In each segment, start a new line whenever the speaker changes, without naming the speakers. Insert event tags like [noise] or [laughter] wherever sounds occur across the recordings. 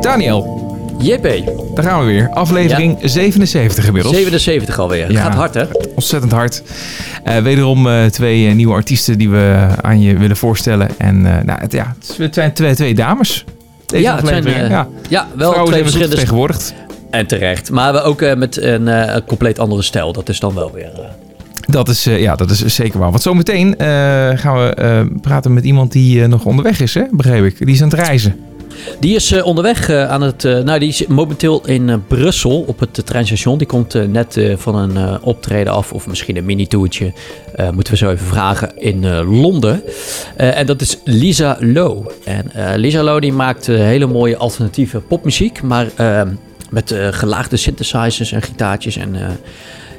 Daniel,
JP,
daar gaan we weer. Aflevering 77 inmiddels.
77 alweer. Het
Ja.
gaat hard, hè?
Ontzettend hard. Eh, wederom eh, twee eh, nieuwe artiesten die we aan je willen voorstellen. En nou, het, ja, het zijn twee, twee dames. Deze
Ja, het zijn,
ja.
Ja, wel
Vrouwen
twee verschillende...
vertegenwoordigd.
En terecht. Maar we ook met een compleet andere stijl. Dat is dan wel weer...
Dat is, ja, dat is zeker waar. Want zometeen gaan we praten met iemand die nog onderweg is, hè? begreep ik. Die is aan het reizen.
Die is eh, onderweg eh, aan het... eh, nou, die is momenteel in Brussel op het treinstation. Die komt net van een optreden af. Of misschien een mini-toertje. moeten we zo even vragen. In Londen. En dat is Lisa Low. En Lisa Low die maakt hele mooie alternatieve popmuziek. Maar eh, met gelaagde synthesizers en gitaartjes. En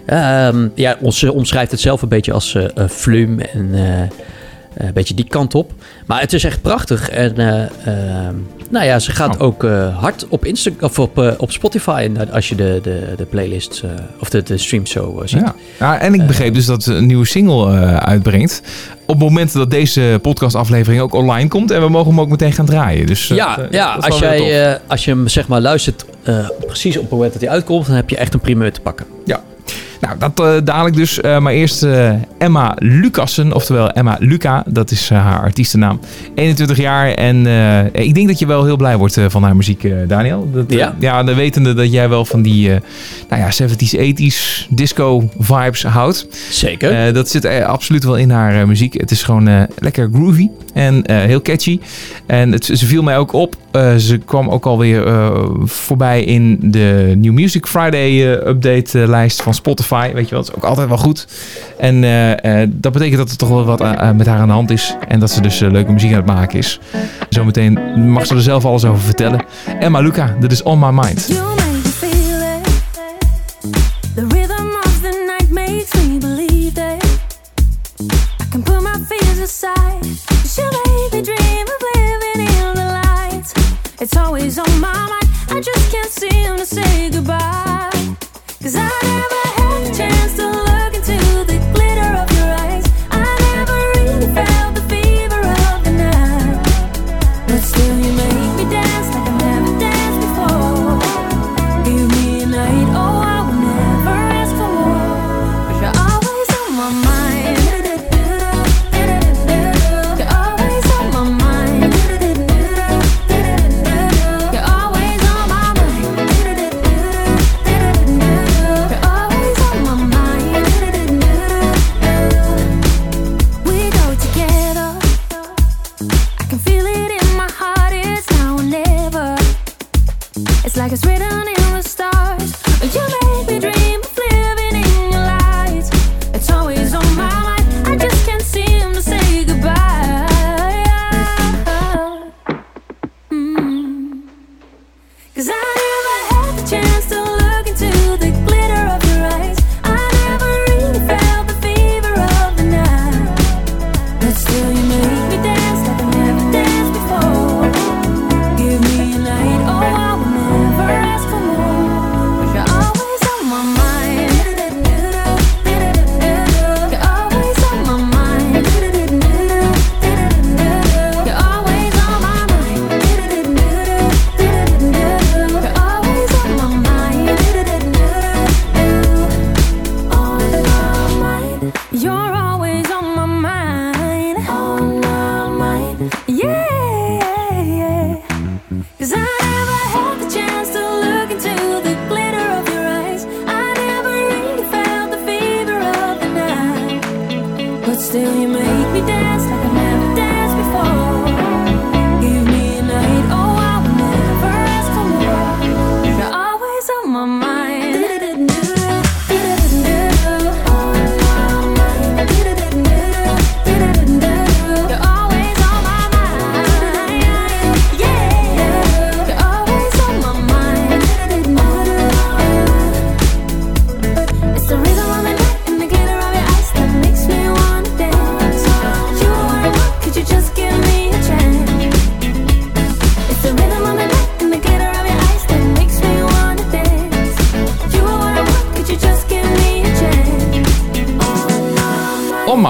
ehm, ja, ons, omschrijft het zelf een beetje als eh eh, flum. En... eh, een beetje die kant op. Maar het is echt prachtig. En eh, ehm, nou ja, ze gaat
Oh.
ook eh, hard op, Insta of op, op Spotify. Als je de, de, de playlist of de, de stream zo ziet.
Ja. Ja, en ik begreep dus dat ze een nieuwe single uitbrengt. Op het moment dat deze podcastaflevering ook online komt. En we mogen hem ook meteen gaan draaien. Dus,
Ja, ja als, jij, als je hem zeg maar luistert precies op het moment dat hij uitkomt, dan heb je echt een primeur te pakken.
Nou, dat eh, dadelijk dus. Eh, maar eerst eh, Emma Lucassen, oftewel Emma Luca. Dat is haar artiestennaam. 21 jaar en ik denk dat je wel heel blij wordt van haar muziek, Daniel. Dat,
Ja?
ja, de wetende dat jij wel van die nou ja, 70s, 80s disco vibes houdt.
Zeker.
Dat zit absoluut wel in haar muziek. Het is gewoon lekker groovy en heel catchy. En het, ze viel mij ook op. ze kwam ook alweer eh voorbij in de New Music Friday eh, update lijst van Spotify. Weet je wel, dat is ook altijd wel goed. En eh, eh, dat betekent dat er toch wel wat eh, met haar aan de hand is. En dat ze dus leuke muziek aan het maken is. Zometeen mag ze er zelf alles over vertellen. Emma Luca, dit is On My Mind.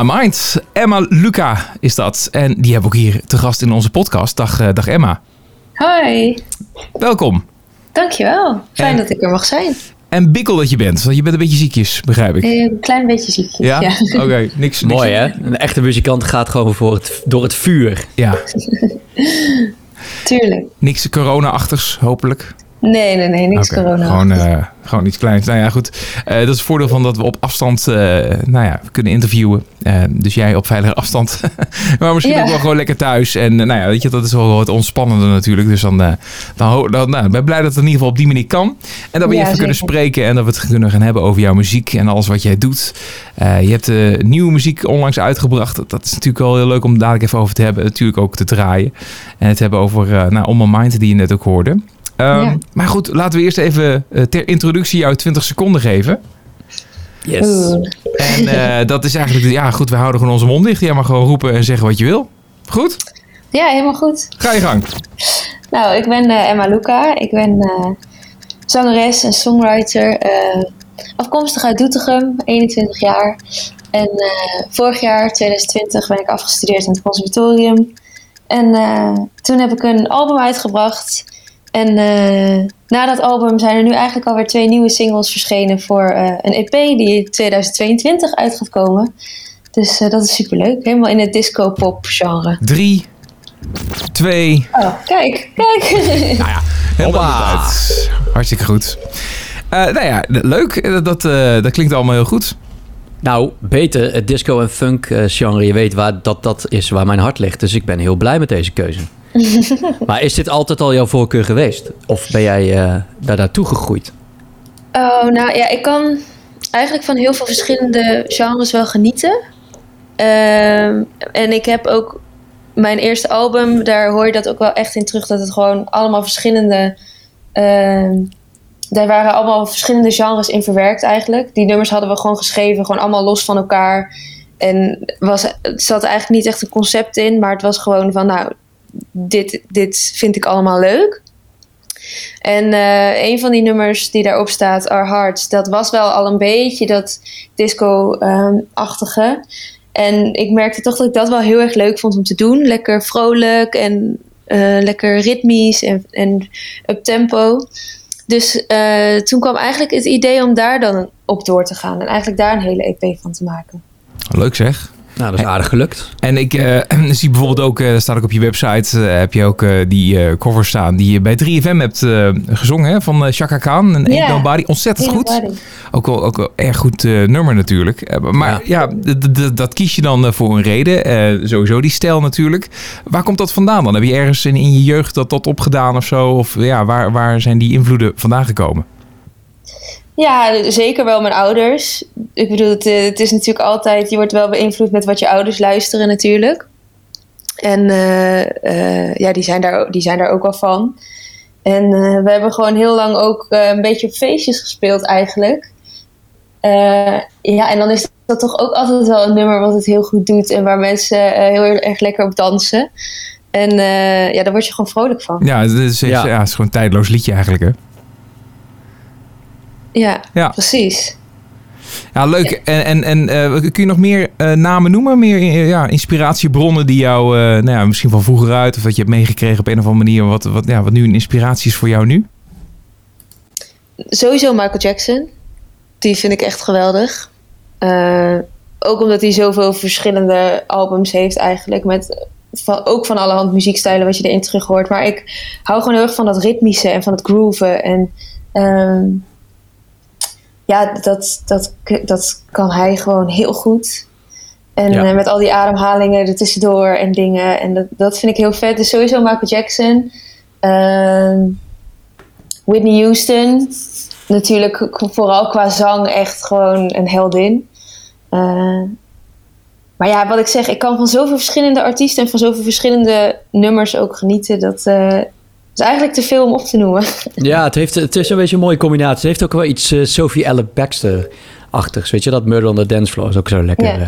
My Mind.
Emma Luca is dat. En die hebben we ook hier te gast in onze podcast. Dag, eh, dag Emma.
Hoi,
Welkom.
dankjewel. Fijn
En-
dat ik er mag zijn.
En bikkel dat je bent, want je bent een beetje ziekjes, begrijp ik.
Een klein beetje ziekjes.
Ja?
Ja.
Oké, [laughs] niks, niks.
Mooi hè? Een echte muzikant gaat gewoon voor het, door het vuur.
Ja, [laughs]
tuurlijk.
niks corona-achtigs, hopelijk.
Nee, nee, nee, niks
Oké,
corona.
Gewoon, eh, gewoon iets kleins. Nou ja, goed. Eh, dat is het voordeel van dat we op afstand eh, nou ja, kunnen interviewen. Dus jij op veilige afstand. [laughs] maar misschien
Ja.
ook wel gewoon lekker thuis. En nou ja, weet je, dat is wel wat ontspannender natuurlijk. Dus dan, dan, dan nou, ik ben blij dat het in ieder geval op die manier kan. En dat we je
Ja,
even kunnen spreken. En dat we het kunnen gaan hebben over jouw muziek en alles wat jij doet. Je hebt nieuwe muziek onlangs uitgebracht. Dat- is natuurlijk wel heel leuk om dadelijk even over te hebben. Natuurlijk ook te draaien. En het hebben over nou, On My Mind die je net ook hoorde. Ehm,
Ja.
Maar goed, laten we eerst even eh, ter introductie jou 20 seconden geven.
Yes.
Oeh.
En eh, dat is eigenlijk, ja goed, we houden gewoon onze mond dicht. Jij mag gewoon roepen en zeggen wat je wil. Goed?
Ja, helemaal goed.
Ga je gang.
Nou, ik ben eh, Emma Luca. Ik ben eh, zangeres en songwriter. eh, afkomstig uit Doetinchem, 21 jaar. En eh, vorig jaar, 2020, ben ik afgestudeerd aan het conservatorium. En eh, toen heb ik een album uitgebracht. En eh, na dat album zijn er nu eigenlijk alweer twee nieuwe singles verschenen voor eh, een EP die in 2022 uit gaat komen. Dus eh, dat is superleuk. Helemaal in het disco-pop genre.
Drie, twee,
Oh, kijk, kijk. [laughs]
helemaal
Hoppa.
uit. Hartstikke goed. Eh, nou ja, leuk. Dat, eh, dat klinkt allemaal heel goed.
Nou, beter het disco en funk eh, genre. Je weet waar dat, dat is waar mijn hart ligt. Dus ik ben heel blij met deze keuze. [laughs] maar is dit altijd al jouw voorkeur geweest? Of ben jij eh, daar naartoe gegroeid?
Oh, nou ja, ik kan eigenlijk van heel veel verschillende genres wel genieten. Ehm, en ik heb ook mijn eerste album, daar hoor je dat ook wel echt in terug, dat het gewoon allemaal verschillende. ehm, daar waren allemaal verschillende genres in verwerkt eigenlijk. Die nummers hadden we gewoon geschreven, gewoon allemaal los van elkaar. En was, het zat eigenlijk niet echt een concept in, maar het was gewoon van, nou, dit, dit vind ik allemaal leuk. En eh, een van die nummers die daarop staat, Our Hearts, dat was wel al een beetje dat disco-achtige. en ik merkte toch dat ik dat wel heel erg leuk vond om te doen. Lekker vrolijk en eh, lekker ritmisch en, en up tempo. Dus eh, toen kwam eigenlijk het idee om daar dan op door te gaan. En eigenlijk daar een hele EP van te maken.
Leuk zeg.
Nou, dat is aardig gelukt.
En ik eh, [clears throat] zie bijvoorbeeld ook, eh staat ook op je website, eh, heb je ook eh, die eh cover staan die je bij 3FM hebt eh, gezongen hè, van Chaka Khan en. Ain't Nobody. Ontzettend goed.
Nobody.
Ook wel, ook wel erg goed eh, nummer natuurlijk. Maar ja, dat kies je dan voor een reden. Eh, sowieso die stijl natuurlijk. Waar komt dat vandaan dan? Heb je ergens in, in je jeugd dat, dat opgedaan of zo? Of ja, waar, waar zijn die invloeden vandaan gekomen?
Ja, zeker wel mijn ouders. Ik bedoel, het, eh, het is natuurlijk altijd... Je wordt wel beïnvloed met wat je ouders luisteren natuurlijk. En eh, eh, ja, die zijn, daar, die zijn daar ook wel van. En eh, we hebben gewoon heel lang ook een beetje op feestjes gespeeld eigenlijk. Eh, ja, en dan is dat toch ook altijd wel een nummer wat het heel goed doet... en waar mensen heel erg lekker op dansen. En eh, ja, daar word je gewoon vrolijk van.
Ja, het is,
Ja.
ja. het is gewoon een tijdloos liedje eigenlijk hè?
Ja,
Ja.
precies.
Ja, leuk. En, en, en eh, kun je nog meer eh, namen noemen? Meer eh, ja, inspiratiebronnen die jou, nou ja, misschien van vroeger uit... of dat je hebt meegekregen op een of andere manier... wat, wat, ja, wat nu een inspiratie is voor jou nu?
Sowieso Michael Jackson. Die vind ik echt geweldig. Ook omdat hij zoveel verschillende albums heeft eigenlijk. Met van, ook van allerhand muziekstijlen wat je erin terug hoort. Maar ik hou gewoon heel erg van dat ritmische en van het grooven. En ehm, ja, dat, dat, dat kan hij gewoon heel goed. En
Ja.
eh, met al die ademhalingen er tussendoor en dingen. En dat, dat vind ik heel vet. Dus sowieso Michael Jackson. Ehm, Whitney Houston. Natuurlijk vooral qua zang echt gewoon een heldin. Eh, maar ja, wat ik zeg, ik kan van zoveel verschillende artiesten en van zoveel verschillende nummers ook genieten. Dat eh, is eigenlijk te veel om op te noemen.
Ja, het, heeft, het is een beetje een mooie combinatie. Het heeft ook wel iets eh, Sophie Ellen Baxter-achtigs. Weet je, dat Murder on the Dance Floor is ook zo lekker.
Ja.
eh.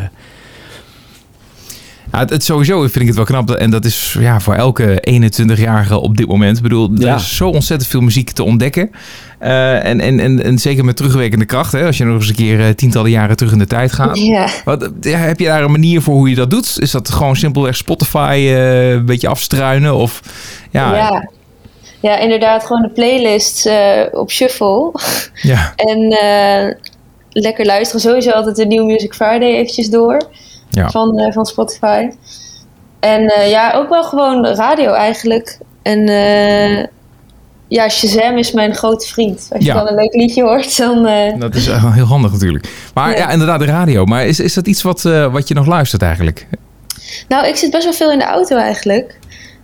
Ja, het, het sowieso vind ik het wel knap. En dat is ja, voor elke 21-jarige op dit moment. Ik bedoel, er
Ja.
is zo ontzettend veel muziek te ontdekken. Eh, en, en, en, en zeker met terugwerkende kracht. Hè, als je nog eens een keer tientallen jaren terug in de tijd gaat.
ja.
Wat, ja, heb je daar een manier voor hoe je dat doet? Is dat gewoon simpelweg Spotify eh, een beetje afstruinen? Of ja,
Ja. Ja, inderdaad gewoon de playlist eh, op shuffle.
Ja, [laughs]
en eh, lekker luisteren. Sowieso altijd de New Music Friday eventjes door.
ja.
van, eh, van Spotify. En ja, ook wel gewoon radio eigenlijk. En eh, ja, Shazam is mijn grote vriend. Als je dan een leuk liedje hoort, dan...
Dat is heel handig natuurlijk. Maar ja,
Ja.
inderdaad, de radio. Maar is, is dat iets wat, wat je nog luistert eigenlijk?
Nou, ik zit best wel veel in de auto eigenlijk.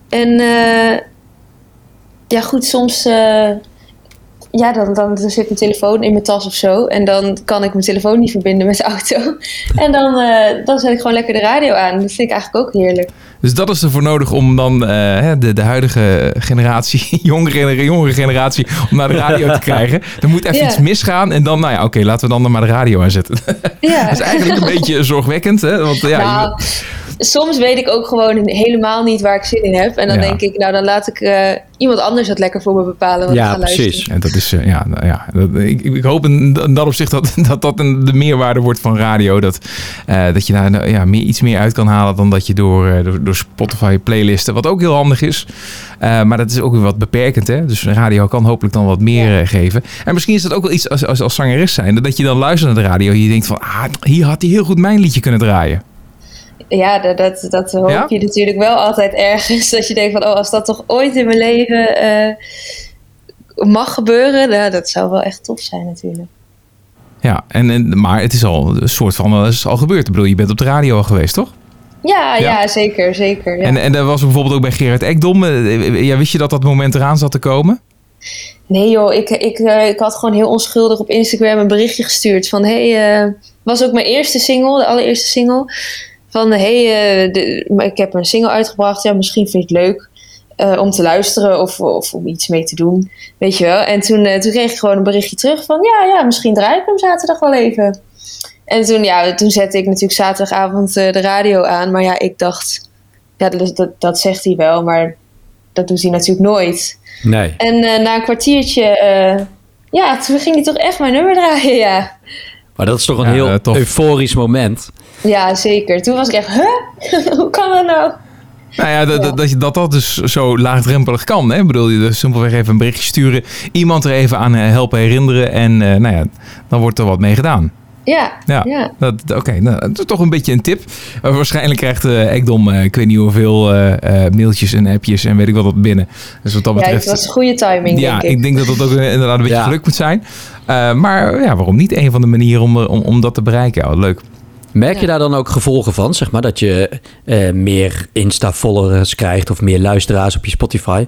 En eh, ja, goed, soms... eh, ja, dan, dan, dan zit mijn telefoon in mijn tas of zo. En dan kan ik mijn telefoon niet verbinden met de auto. [laughs] En dan, eh, dan zet ik gewoon lekker de radio aan. Dat vind ik eigenlijk ook heerlijk.
Dus dat is ervoor nodig om dan eh, de, de huidige generatie, [laughs] jongere, jongere generatie, om naar de radio te [laughs] krijgen. Er moet even iets misgaan en dan, nou ja, oké, laten we dan maar de radio aanzetten.
Ja.
dat is eigenlijk een beetje zorgwekkend, hè? Want ja,
nou,
je-
soms weet ik ook gewoon helemaal niet waar ik zin in heb. En dan
Ja.
denk ik, nou dan laat ik eh, iemand anders het lekker voor me bepalen. Wat ik
Ja,
ga luisteren.
precies.
En dat is, eh, ja, nou ja dat, ik, ik hoop in, in dat opzicht dat [laughs] dat, dat een, de meerwaarde wordt van radio. Dat, eh, dat je daar nou, ja, meer, iets meer uit kan halen dan dat je door, door, door Spotify playlisten, wat ook heel handig is. Maar dat is ook weer wat beperkend. Hè? Dus radio kan hopelijk dan wat meer geven. En misschien is dat ook wel iets als, als, als zangeres zijn. Dat je dan luistert naar de radio en je denkt van, ah, hier had hij heel goed mijn liedje kunnen draaien.
Ja, dat, dat, dat hoop
Ja?
je natuurlijk wel altijd ergens. [laughs] Dat je denkt van, oh, als dat toch ooit in mijn leven eh, mag gebeuren. Nou, dat zou wel echt tof zijn natuurlijk.
Ja, en, en, maar het is al een soort van, het is al gebeurd. Ik bedoel, je bent op de radio al geweest, toch?
Ja,
Ja.
ja, zeker, zeker. Ja.
En, en dat was bijvoorbeeld ook bij Gerard Ekdom. Eh, Ja, wist je dat dat moment eraan zat te komen?
Nee joh, ik, ik, eh, ik had gewoon heel onschuldig op Instagram een berichtje gestuurd van hey, eh, was ook mijn eerste single, de allereerste single. Van hey, eh, de- ik heb een single uitgebracht, ja misschien vind je het leuk eh, om te luisteren of, of om iets mee te doen, weet je wel. En toen, eh, toen kreeg ik gewoon een berichtje terug van ja, ja, misschien draai ik hem zaterdag wel even. En toen, ja, toen zette ik natuurlijk zaterdagavond de radio aan, maar ja, ik dacht, ja, dat, dat, dat zegt hij wel, maar dat doet hij natuurlijk nooit.
Nee.
En na een kwartiertje, ja, toen ging hij toch echt mijn nummer draaien, ja.
Maar dat is toch een
Ja,
heel
eh, tof.
euforisch moment.
Ja, zeker. Toen was ik echt, huh? [laughs] Hoe kan dat nou?
Nou ja, dat,
Ja.
dat, dat, je- dat dat dus zo laagdrempelig kan. Hè? Ik bedoel, je dus simpelweg even een berichtje sturen. Iemand er even aan eh, helpen herinneren. En eh, nou ja, dan wordt er wat mee gedaan.
Ja,
Ja,
ja.
Dat, Oké, nou, dat is toch een beetje een tip. Eh, waarschijnlijk krijgt eh Ekdom, eh, ik weet niet hoeveel eh, eh, mailtjes en appjes en weet ik wat wat binnen. Dus wat dat
ja,
betreft...
het was goede timing,
ja,
denk ik.
ik denk dat dat ook inderdaad een beetje
Ja.
geluk moet zijn. Eh, maar ja, waarom niet? Een van de manieren om, om, om dat te bereiken. Ja, leuk.
Merk je
Ja.
daar dan ook gevolgen van? Zeg maar dat je eh, meer Insta-followers krijgt of meer luisteraars op je Spotify?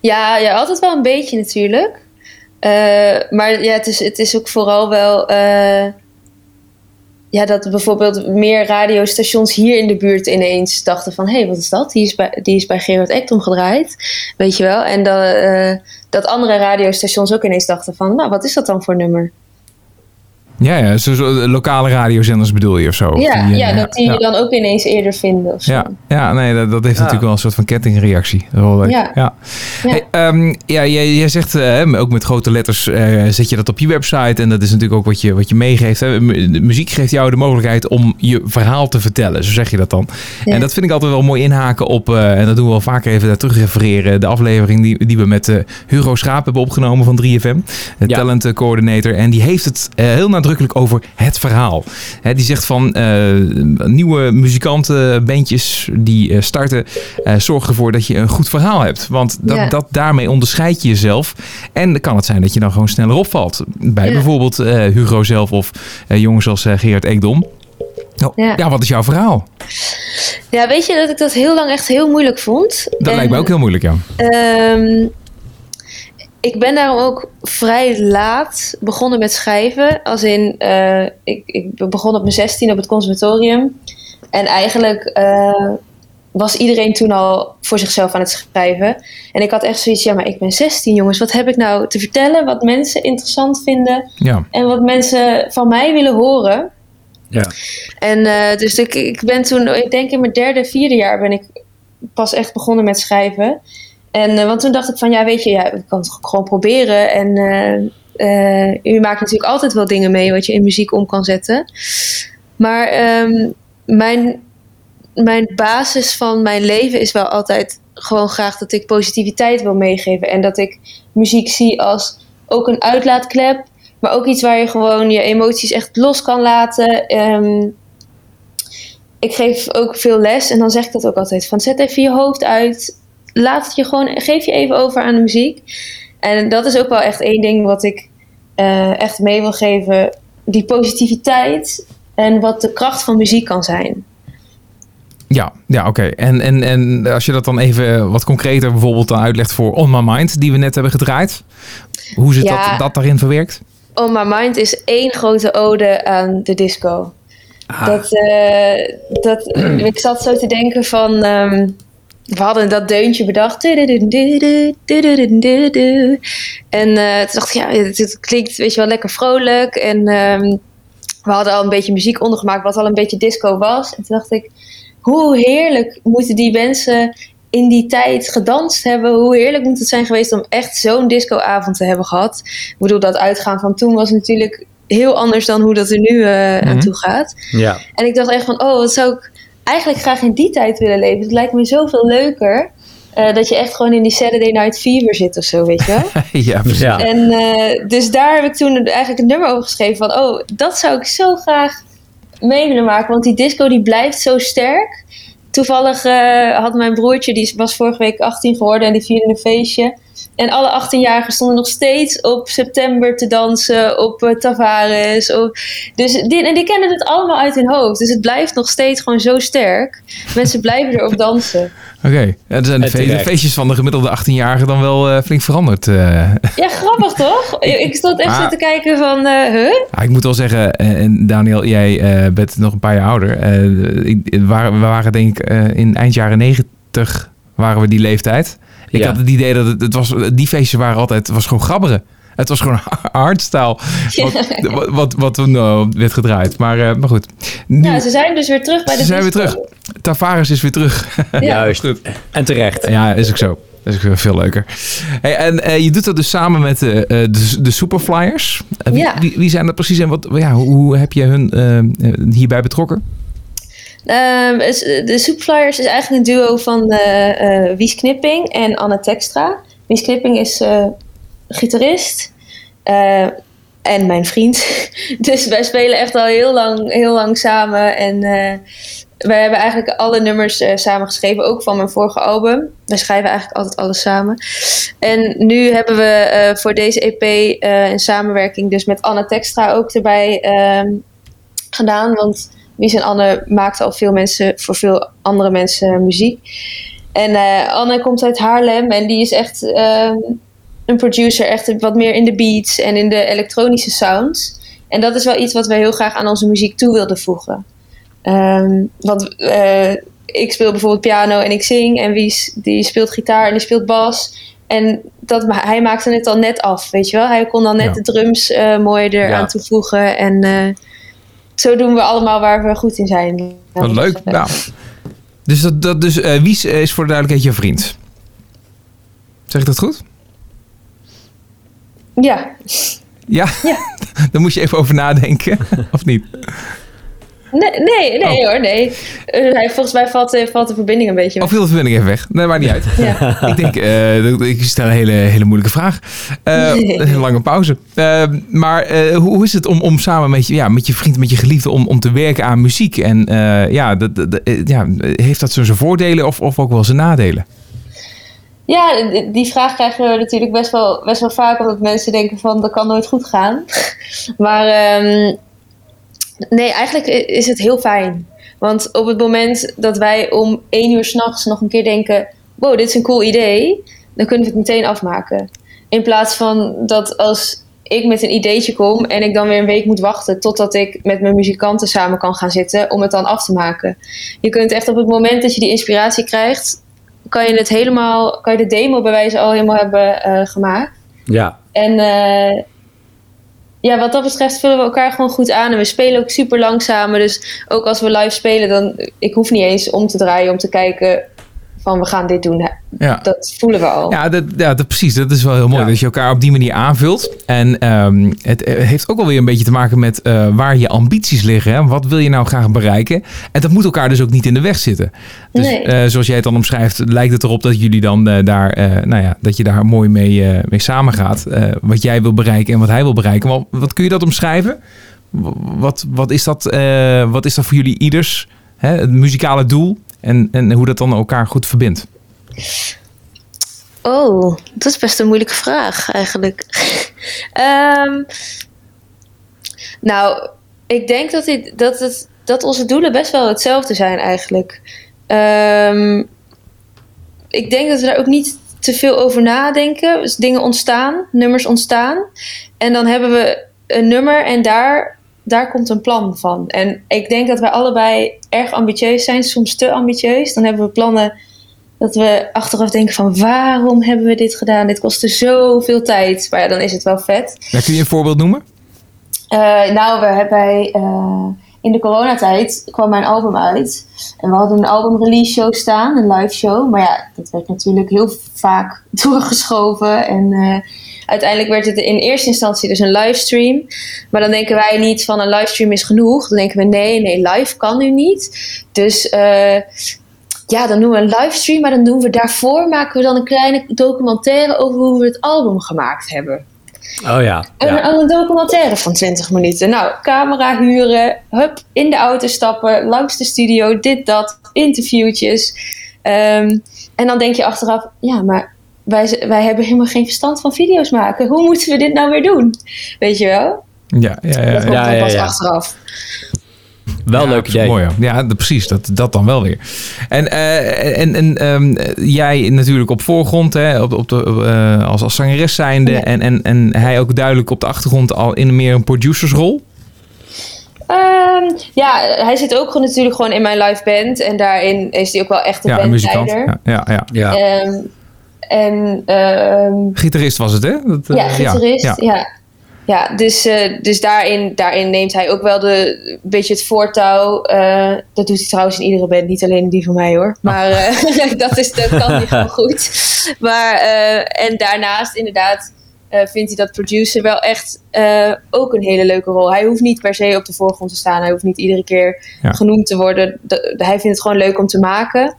Ja, ja, altijd wel een beetje natuurlijk. Eh, maar ja, het is, het is ook vooral wel... eh, ja, dat bijvoorbeeld meer radiostations hier in de buurt ineens dachten van... hé, hey, wat is dat? Die is bij, die is bij Gerard Ekdom gedraaid, weet je wel. En dat, eh, dat andere radiostations ook ineens dachten van... nou, wat is dat dan voor nummer?
Ja, ja zo, zo, lokale radiozenders bedoel je of zo?
Ja,
Die, eh,
ja, dat die
ja.
je dan ook ineens eerder vinden of zo.
Ja, ja nee, dat, dat heeft
Ja.
natuurlijk wel een soort van kettingreactie. Wel. Ja.
Ja. Ja.
Hey, ehm, ja, jij, jij zegt eh, ook met grote letters eh, zet je dat op je website. En dat is natuurlijk ook wat je, wat je meegeeft. Hè. Mu- De muziek geeft jou de mogelijkheid om je verhaal te vertellen. Zo zeg je dat dan.
Ja.
En dat vind ik altijd wel mooi inhaken op, eh, en dat doen we wel vaker even daar terug refereren. De aflevering die, die we met Hugo Schaap hebben opgenomen van 3FM. De
Ja.
talent eh, coördinator. En die heeft het heel nadrukkelijk over het verhaal. Hè, die zegt van eh, nieuwe muzikanten, bandjes die eh, starten, eh, zorg ervoor dat je een goed verhaal hebt. Want dat,
Ja.
dat, daarmee onderscheid je jezelf. En dan kan het zijn dat je dan gewoon sneller opvalt. Bij
Ja.
bijvoorbeeld Hugo zelf of jongens als Gerard Ekdom. Nou, ja.
Ja.
wat is jouw verhaal?
Ja, weet je dat ik dat heel lang echt heel moeilijk vond?
Dat
En,
lijkt me ook heel moeilijk, ja.
ehm, ik ben daarom ook vrij laat begonnen met schrijven. Als in, eh, ik, ik begon op mijn 16 op het conservatorium. En eigenlijk eh, was iedereen toen al voor zichzelf aan het schrijven. En ik had echt zoiets, ja, maar ik ben 16 jongens. Wat heb ik nou te vertellen? Wat mensen interessant vinden
ja.
en wat mensen van mij willen horen.
Ja.
En eh, dus ik, ik ben toen, ik denk in mijn derde, vierde jaar ben ik pas echt begonnen met schrijven. En eh, want toen dacht ik van, ja weet je, ja, ik kan het gewoon proberen. En eh, eh, u maakt natuurlijk altijd wel dingen mee wat je in muziek om kan zetten. Maar ehm, mijn, mijn basis van mijn leven is wel altijd gewoon graag dat ik positiviteit wil meegeven. En dat ik muziek zie als ook een uitlaatklep. Maar ook iets waar je gewoon je emoties echt los kan laten. Ehm, ik geef ook veel les en dan zeg ik dat ook altijd. Van zet even je hoofd uit. Laat het je gewoon, geef je even over aan de muziek. En dat is ook wel echt één ding wat ik eh, echt mee wil geven. Die positiviteit en wat de kracht van muziek kan zijn.
Ja, ja oké. En, en, en als je dat dan even wat concreter bijvoorbeeld dan uitlegt voor On My Mind, die we net hebben gedraaid. Hoe zit
Ja.
dat, dat daarin verwerkt?
On My Mind is één grote ode aan de disco.
Ah,
Dat, eh, dat, [clears throat] ik zat zo te denken van... ehm, we hadden dat deuntje bedacht. En eh, toen dacht ik, ja, het, klinkt weet je wel lekker vrolijk. En ehm, we hadden al een beetje muziek ondergemaakt, wat al een beetje disco was. En toen dacht ik, hoe heerlijk moeten die mensen in die tijd gedanst hebben? Hoe heerlijk moet het zijn geweest om echt zo'n discoavond te hebben gehad? Ik bedoel, dat uitgaan van toen was natuurlijk heel anders dan hoe dat er nu eh, aan
Mhm.
toe gaat.
ja.
En ik dacht echt van, oh, wat zou ik eigenlijk graag in die tijd willen leven. Het lijkt me zoveel leuker eh, dat je echt gewoon in die Saturday Night Fever zit of zo, weet je wel. [laughs]
ja, precies.
Ja.
En eh, dus daar heb ik toen eigenlijk een nummer over geschreven van, oh, dat zou ik zo graag mee willen maken. Want die disco die blijft zo sterk. Toevallig eh, had mijn broertje, die was vorige week 18 geworden en die vierde een feestje. En alle 18-jarigen stonden nog steeds op september te dansen, op eh, Tavares. Op, dus die, en die kennen het allemaal uit hun hoofd. Dus het blijft nog steeds gewoon zo sterk. Mensen blijven erop dansen.
Oké, ja, dan zijn de, feestjes van de gemiddelde 18-jarige dan wel eh, flink veranderd. eh.
Ja, grappig toch? [laughs] Ik, stond echt
Ah.
zo te kijken van, eh huh?
Ik moet wel zeggen, en Daniel, jij eh, bent nog een paar jaar ouder. Eh, ik, we waren, we waren denk ik eh, in eind jaren negentig waren we die leeftijd. Ik
Ja.
had het idee dat het, het was, die feestjes waren altijd, het was gewoon grabberen. Het was gewoon [laughs] hardstyle wat, wat, wat, wat toen eh, werd gedraaid. Maar, eh, maar goed, nu
Ja, ze zijn dus weer terug bij de
Ze zijn weer terug. Tavares is weer terug.
Ja.
Juist.
Goed.
En terecht.
Ja, is ook zo. Dat is ook veel leuker. Hey, en eh, je doet dat dus samen met eh, eh, de, de Superflyers. Wie,
Ja.
wie, wie zijn dat precies en wat, ja, hoe, hoe heb je hun hierbij betrokken?
Ehm, is- de Superflyers is eigenlijk een duo van eh, eh, Wies Knipping en Anne Tekstra. Wies Knipping is eh, gitarist eh, en mijn vriend. [laughs] dus wij spelen echt al heel lang, heel lang samen. En eh, wij hebben eigenlijk alle nummers eh, samen geschreven, ook van mijn vorige album. Wij schrijven eigenlijk altijd alles samen. En nu hebben we eh, voor deze EP eh een samenwerking dus met Anne Tekstra ook erbij ehm, gedaan. Want Wies en Anne maakten al veel mensen voor veel andere mensen muziek. En eh, Anne komt uit Haarlem en die is echt ehm, een producer, echt wat meer in de beats en in de elektronische sounds. En dat is wel iets wat wij heel graag aan onze muziek toe wilden voegen. Ehm, want eh, ik speel bijvoorbeeld piano en ik zing en Wies die speelt gitaar en die speelt bas. En dat, hij maakte het al net af, weet je wel. Hij kon dan net
Ja.
de drums eh mooi eraan
Ja.
toevoegen. En zo doen we allemaal waar we goed in zijn.
Wat leuk. Ja. Dus, dat, dat, dus eh, Wies is voor de duidelijkheid je vriend. Zeg ik dat goed?
Ja,
Ja?
Ja. [laughs]
Daar moest je even over nadenken, [laughs] of niet?
Nee, nee, nee
Oh.
hoor, nee. Hij, volgens mij valt, eh, valt de verbinding een beetje
Of
weg.
viel de verbinding even weg? Nee, maakt niet uit.
Ja. [laughs]
ik denk, eh, ik stel een hele, hele moeilijke vraag. [laughs] Een lange pauze. Maar hoe, hoe is het om, om samen met je, ja, met je vriend, met je geliefde, om, om te werken aan muziek? En ja, dat, dat- ja, heeft dat zo zijn voordelen of, of ook wel zijn nadelen?
Ja, die vraag krijgen we natuurlijk best wel, best wel vaak, omdat mensen denken van dat kan nooit goed gaan. [laughs] Maar ehm, nee, eigenlijk is het heel fijn. Want op het moment dat wij om één uur s'nachts nog een keer denken, wow, dit is een cool idee, dan kunnen we het meteen afmaken. In plaats van dat als ik met een ideetje kom en ik dan weer een week moet wachten totdat ik met mijn muzikanten samen kan gaan zitten om het dan af te maken. Je kunt echt op het moment dat je die inspiratie krijgt, kan je het helemaal, kan je de demo bij wijze al helemaal hebben eh, gemaakt.
Ja.
En eh, ja, wat dat betreft vullen we elkaar gewoon goed aan. En we spelen ook super lang samen. Dus ook als we live spelen, dan ik hoef niet eens om te draaien om te kijken van we gaan dit doen.
Ja.
Dat voelen we al.
Ja, dat, ja dat, precies. Dat is wel heel mooi.
Ja.
Dat je elkaar op die manier aanvult. En ehm, het eh, heeft ook wel weer een beetje te maken met eh, waar je ambities liggen. Hè? Wat wil je nou graag bereiken? En dat moet elkaar dus ook niet in de weg zitten. Dus
Nee.
eh, zoals jij het dan omschrijft, lijkt het erop dat jullie dan daar, nou ja, dat je daar mooi mee, mee samengaat. Wat jij wil bereiken en wat hij wil bereiken. Wat, wat kun je dat omschrijven? Wat, wat, is dat, wat is dat voor jullie ieders? Hè? Het muzikale doel en, en hoe dat dan elkaar goed verbindt.
Oh, dat is best een moeilijke vraag eigenlijk. [laughs] Ehm, nou, ik denk dat, dat, het, dat onze doelen best wel hetzelfde zijn eigenlijk. Ehm, ik denk dat we daar ook niet te veel over nadenken. Dus dingen ontstaan, nummers ontstaan. En dan hebben we een nummer en daar, daar komt een plan van. En ik denk dat wij allebei erg ambitieus zijn, soms te ambitieus. Dan hebben we plannen dat we achteraf denken van waarom hebben we dit gedaan? Dit kostte zoveel tijd. Maar ja, dan is het wel vet.
Ja, kun je een voorbeeld noemen?
Eh, nou, we hebben bij, eh, in de coronatijd kwam mijn album uit. En we hadden een album release show staan, een live show. Maar ja, dat werd natuurlijk heel vaak [laughs] doorgeschoven. En eh, uiteindelijk werd het in eerste instantie dus een livestream. Maar dan denken wij niet van een livestream is genoeg. Dan denken we nee, nee, live kan nu niet. Dus eh, ja, dan doen we een livestream. Maar dan doen we daarvoor maken we dan een kleine documentaire over hoe we het album gemaakt hebben.
Oh ja.
Een,
ja.
een documentaire van 20 minuten. Nou, camera huren, hup, in de auto stappen, langs de studio, dit, dat, interviewtjes. Ehm, en dan denk je achteraf, ja, maar wij, wij hebben helemaal geen verstand van video's maken. Hoe moeten we dit nou weer doen? Weet je wel?
Ja, ja, ja.
Dat komt
ja,
dan
ja,
pas
ja.
achteraf.
Wel
Ja,
leuk idee.
Mooi, ja. ja, precies. Dat, dat dan wel weer. En, eh, en, en ehm, jij natuurlijk op voorgrond, hè, op, op de, eh, als, als zangeres zijnde.
Ja.
En, en, en hij ook duidelijk op de achtergrond al in meer een producersrol.
Ehm, ja, hij zit ook gewoon natuurlijk gewoon in mijn live band. En daarin is hij ook wel echt de
Ja, een muzikant.
bandleider.
Ja, ja, ja.
Ja.
En ehm,
Gitarist was het, hè? Dat, eh,
Ja, gitarist.
Ja,
Ja, ja. dus, eh, dus daarin, daarin neemt hij ook wel de, een beetje het voortouw. Eh, dat doet hij trouwens in iedere band, niet alleen die van mij hoor. Maar eh, [laughs] dat, is, dat kan hij [laughs] gewoon goed. Maar, eh, en daarnaast inderdaad eh, vindt hij dat producer wel echt eh, ook een hele leuke rol. Hij hoeft niet per se op de voorgrond te staan. Hij hoeft niet iedere keer
Ja.
genoemd te worden. Hij vindt het gewoon leuk om te maken.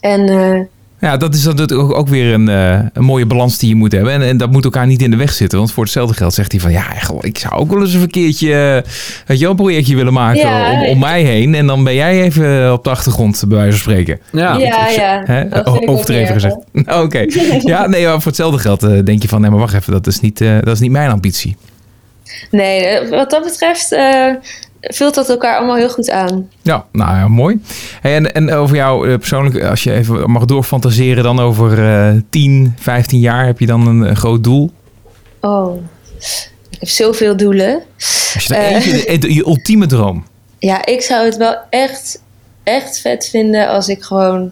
En eh,
Ja, dat is dan ook, ook weer een, eh, een mooie balans die je moet hebben. En, en dat moet elkaar niet in de weg zitten. Want voor hetzelfde geld zegt hij van... Ja, ik zou ook wel eens een verkeertje... eh, weet je, een projectje willen maken
Ja.
om, om mij heen. En dan ben jij even op de achtergrond, bij wijze van spreken.
Ja.
ja, ja,
Hè? Overdreven gezegd. [laughs] Oké. Ja, nee, maar voor hetzelfde geld eh, denk je van... Nee, maar wacht even, dat is niet, eh, dat is niet mijn ambitie.
Nee, eh, wat dat betreft eh, vult dat elkaar allemaal heel goed aan.
Ja, nou ja, mooi. En, en over jou eh, persoonlijk, als je even mag doorfantaseren... dan over eh 10, 15 jaar heb je dan een, een groot doel?
Oh, ik heb zoveel doelen.
Als je er
Eh.
eentje, de- je ultieme droom... [laughs]
Ja, ik zou het wel echt, echt vet vinden als ik gewoon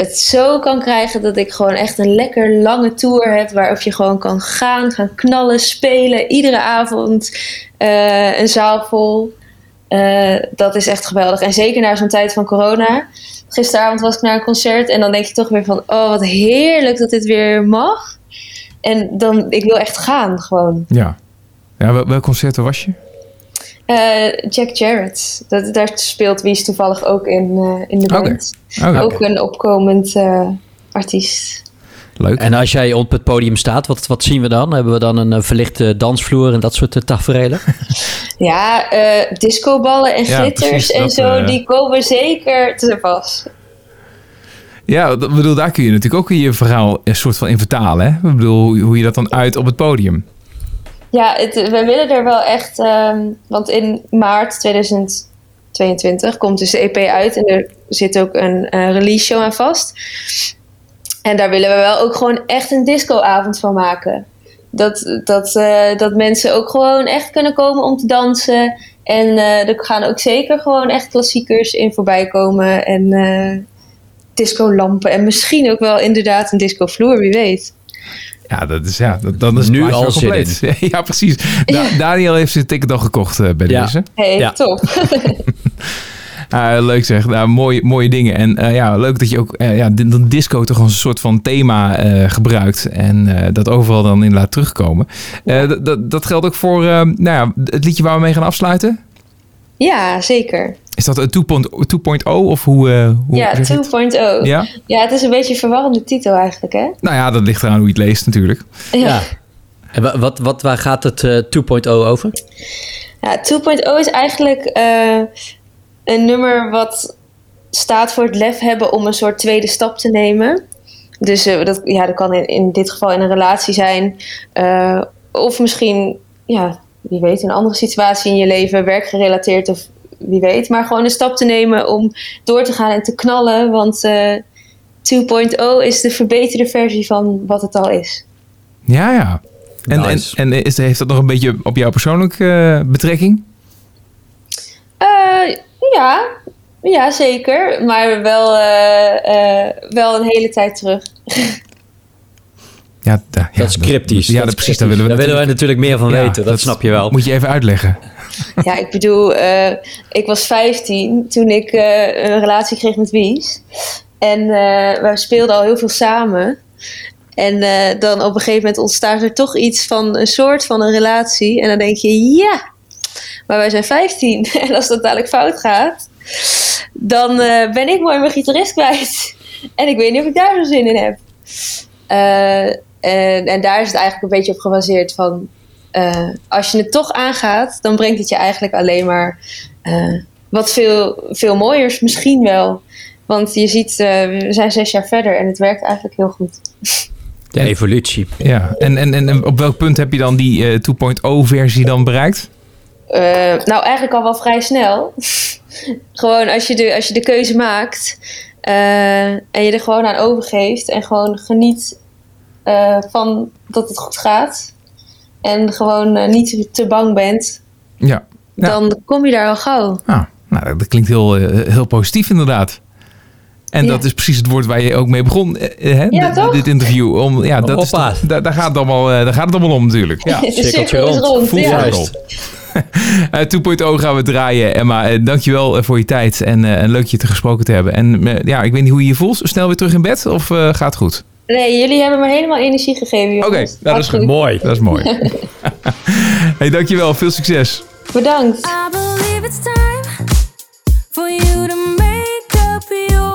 het zo kan krijgen dat ik gewoon echt een lekker lange tour heb waarop je gewoon kan gaan, gaan knallen, spelen, iedere avond eh, een zaal vol. Eh, dat is echt geweldig. En zeker na zo'n tijd van corona. Gisteravond was ik naar een concert en dan denk je toch weer van, oh wat heerlijk dat dit weer mag. En dan, ik wil echt gaan gewoon.
Ja. ja wel- welk concert was je?
Eh, Jack Jarrett. Dat, daar speelt Wies toevallig ook in, eh, in de band. Ook een opkomend eh, artiest.
leuk.
En als jij op het podium staat, wat, wat zien we dan? Hebben we dan een verlichte dansvloer en dat soort uh, tafereelen? [laughs]
Ja, eh discoballen en
Ja,
glitters en
dat,
zo, die komen zeker te pas.
Ja, dat- bedoel, daar kun je natuurlijk ook je verhaal een soort van in vertalen. Hè? Ik bedoel, hoe je dat dan uit op het podium.
Ja, het, we willen er wel echt... ehm, want in maart 2022 komt dus de EP uit. En er zit ook een release show aan vast. En daar willen we wel ook gewoon echt een discoavond van maken. Dat, dat, eh, dat mensen ook gewoon echt kunnen komen om te dansen. En eh, er gaan ook zeker gewoon echt klassiekers in voorbij komen. En eh discolampen. En misschien ook wel inderdaad een discovloer, wie weet.
Ja, dat is, ja, dat, dan is het
Nu al
compleet. [laughs] Ja, precies. Da- Daniel heeft zijn ticket al gekocht eh, bij
Ja.
deze.
Hey,
Ja.
top. [laughs] [laughs]
Ah, leuk zeg. Nou, mooie, mooie dingen. En eh, ja, leuk dat je ook eh, ja, de, de disco toch als een soort van thema eh, gebruikt. En eh, dat overal dan in laat terugkomen. Eh, dat- geldt ook voor eh, nou ja, het liedje waar we mee gaan afsluiten.
Ja, zeker.
Is dat een 2.0 of hoe? eh, hoe
Ja,
zeg je het?
2.0. Ja.
Ja?
het is een beetje een verwarrende titel eigenlijk, hè?
Nou ja, dat ligt eraan hoe je het leest natuurlijk.
Ja. En wa- wat, wat, waar gaat het eh 2.0 over?
Ja, 2.0 is eigenlijk eh, een nummer wat staat voor het lef hebben om een soort tweede stap te nemen. Dus eh, dat, ja, dat kan in, in dit geval in een relatie zijn. eh, of misschien, ja, wie weet, een andere situatie in je leven, werkgerelateerd of wie weet. Maar gewoon een stap te nemen om door te gaan en te knallen. Want eh 2.0 is de verbeterde versie van wat het al is.
Ja, ja. En,
Nice.
en, en is, heeft dat nog een beetje op jouw persoonlijke eh, betrekking?
Eh, ja, ja, zeker. Maar wel, eh, eh, wel een hele tijd terug. [laughs]
Ja, da- ja,
dat is cryptisch.
Ja,
Dat
dat,
is
precies. Daar willen we,
Daar willen wij natuurlijk meer van
Ja,
weten. Dat, snap je wel.
Moet je even uitleggen. [laughs]
Ja, ik bedoel, eh, ik was 15 toen ik eh, een relatie kreeg met Wies. En eh we speelden al heel veel samen. En eh, dan op een gegeven moment ontstaat er toch iets van een soort van een relatie. En dan denk je, ja, maar wij zijn 15. [laughs] En als dat dadelijk fout gaat, dan eh, ben ik mooi mijn gitarist kwijt. [laughs] En ik weet niet of ik daar zo zin in heb. Eh, en, en daar is het eigenlijk een beetje op gebaseerd van... eh, als je het toch aangaat, dan brengt het je eigenlijk alleen maar eh, wat veel, veel mooiers misschien wel. Want je ziet, eh, we zijn zes jaar verder en het werkt eigenlijk heel goed.
De evolutie.
Ja, en, en, en op welk punt heb je dan die eh 2.0 versie dan bereikt?
Eh, nou, eigenlijk al wel vrij snel. [laughs] gewoon als je de, als je de keuze maakt eh, en je er gewoon aan overgeeft en gewoon geniet eh, van dat het goed gaat. En gewoon eh, niet te bang bent,
Ja. Ja.
dan kom je daar al gauw.
Ah, nou, dat klinkt heel, eh, heel positief inderdaad. En
Ja.
dat is precies het woord waar je ook mee begon, hè?
Ja,
dit interview. Om, ja, dat is, daar, daar, gaat het allemaal, eh, daar gaat het allemaal om natuurlijk. Ja. [laughs]
de
cirkeltje
is
rond.
rond.
Full
ja. [laughs]
Eh 2.0 gaan we draaien. Emma, eh, dankjewel voor je tijd en, eh, en leuk je te gesproken te hebben. En ja, ik weet niet hoe je je voelt. Snel weer terug in bed of eh, gaat het goed?
Nee, jullie hebben me helemaal energie gegeven, jongens.
Oké, nou, dat is goed.
Mooi.
Dat is mooi. [laughs] hey, dankjewel. Veel succes.
Bedankt.
I believe it's time for you to make up your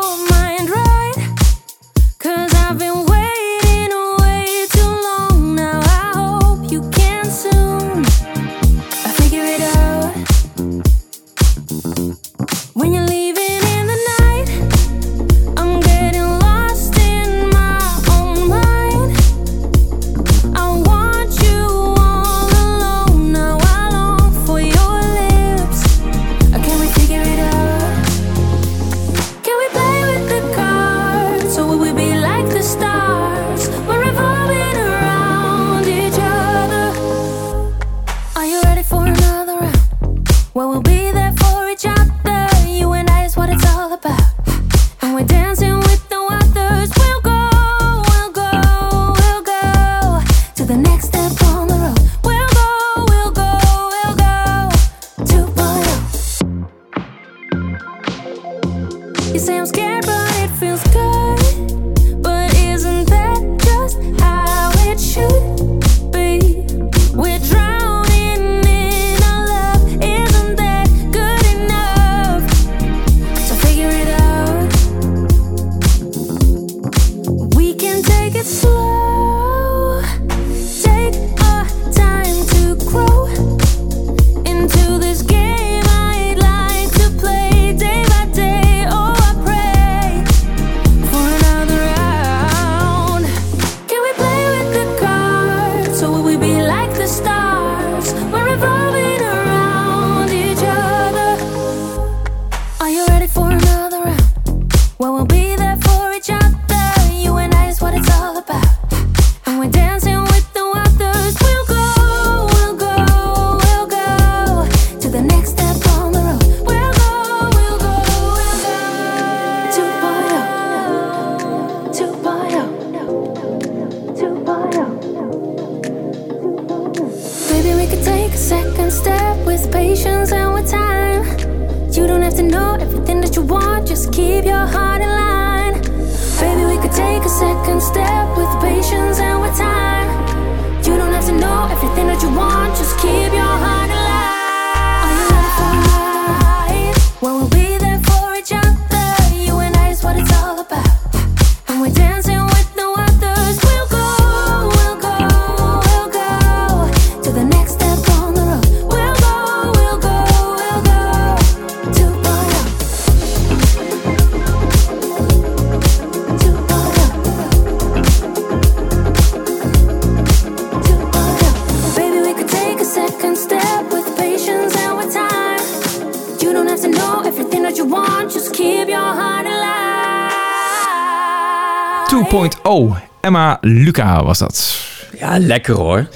2.0.
Emma Luca was dat.
Ja, lekker hoor.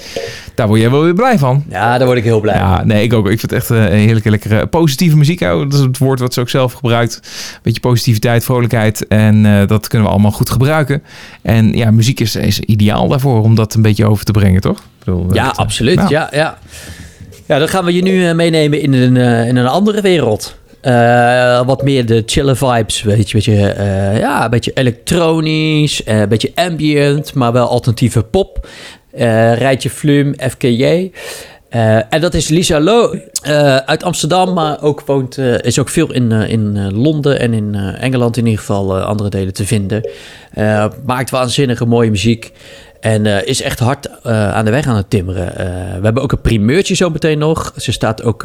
Daar word jij wel weer blij van.
Ja, daar word ik heel blij.
Ja, nee, ik ook. Ik vind het echt eh, een heerlijke, lekkere, positieve muziek. Dat is het woord wat ze ook zelf gebruikt. Beetje positiviteit, vrolijkheid. En eh, dat kunnen we allemaal goed gebruiken. En ja, muziek is, is ideaal daarvoor om dat een beetje over te brengen, toch? Ik bedoel,
Ja,
dat,
absoluut.
nou,
Ja, ja. ja, dan gaan we je nu eh, meenemen in een, in een andere wereld. Eh, wat meer de chille vibes, weet je. Eh, ja, een beetje elektronisch, eh, een beetje ambient, maar wel alternatieve pop. Rijtje Flum, FKJ. En dat is Lisa Lo uit Amsterdam, maar ook woont, is ook veel in, in Londen en in Engeland in ieder geval andere delen te vinden. Maakt waanzinnige mooie muziek. En is echt hard aan de weg aan het timmeren. We hebben ook een primeurtje zo meteen nog. Ze staat ook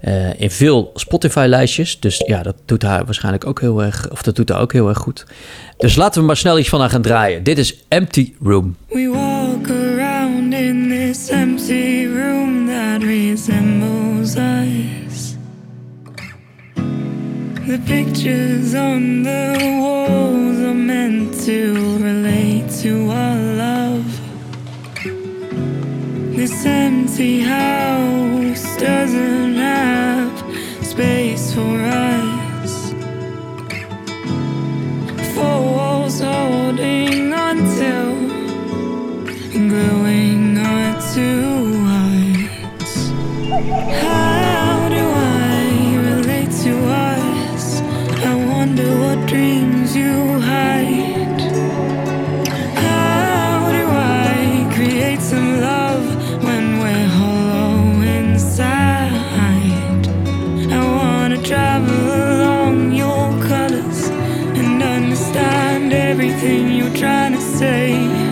eh, in veel Spotify-lijstjes. Dus ja, dat doet haar waarschijnlijk ook heel erg... Of dat doet haar ook heel erg goed. Dus laten we maar snel iets van haar gaan draaien. Dit is Empty Room.
We walk around in this empty room that resembles us. The pictures on the walls are meant to relate to love. This empty house doesn't have space for us. Four walls holding until gluing our two hearts. Everything you're trying to say.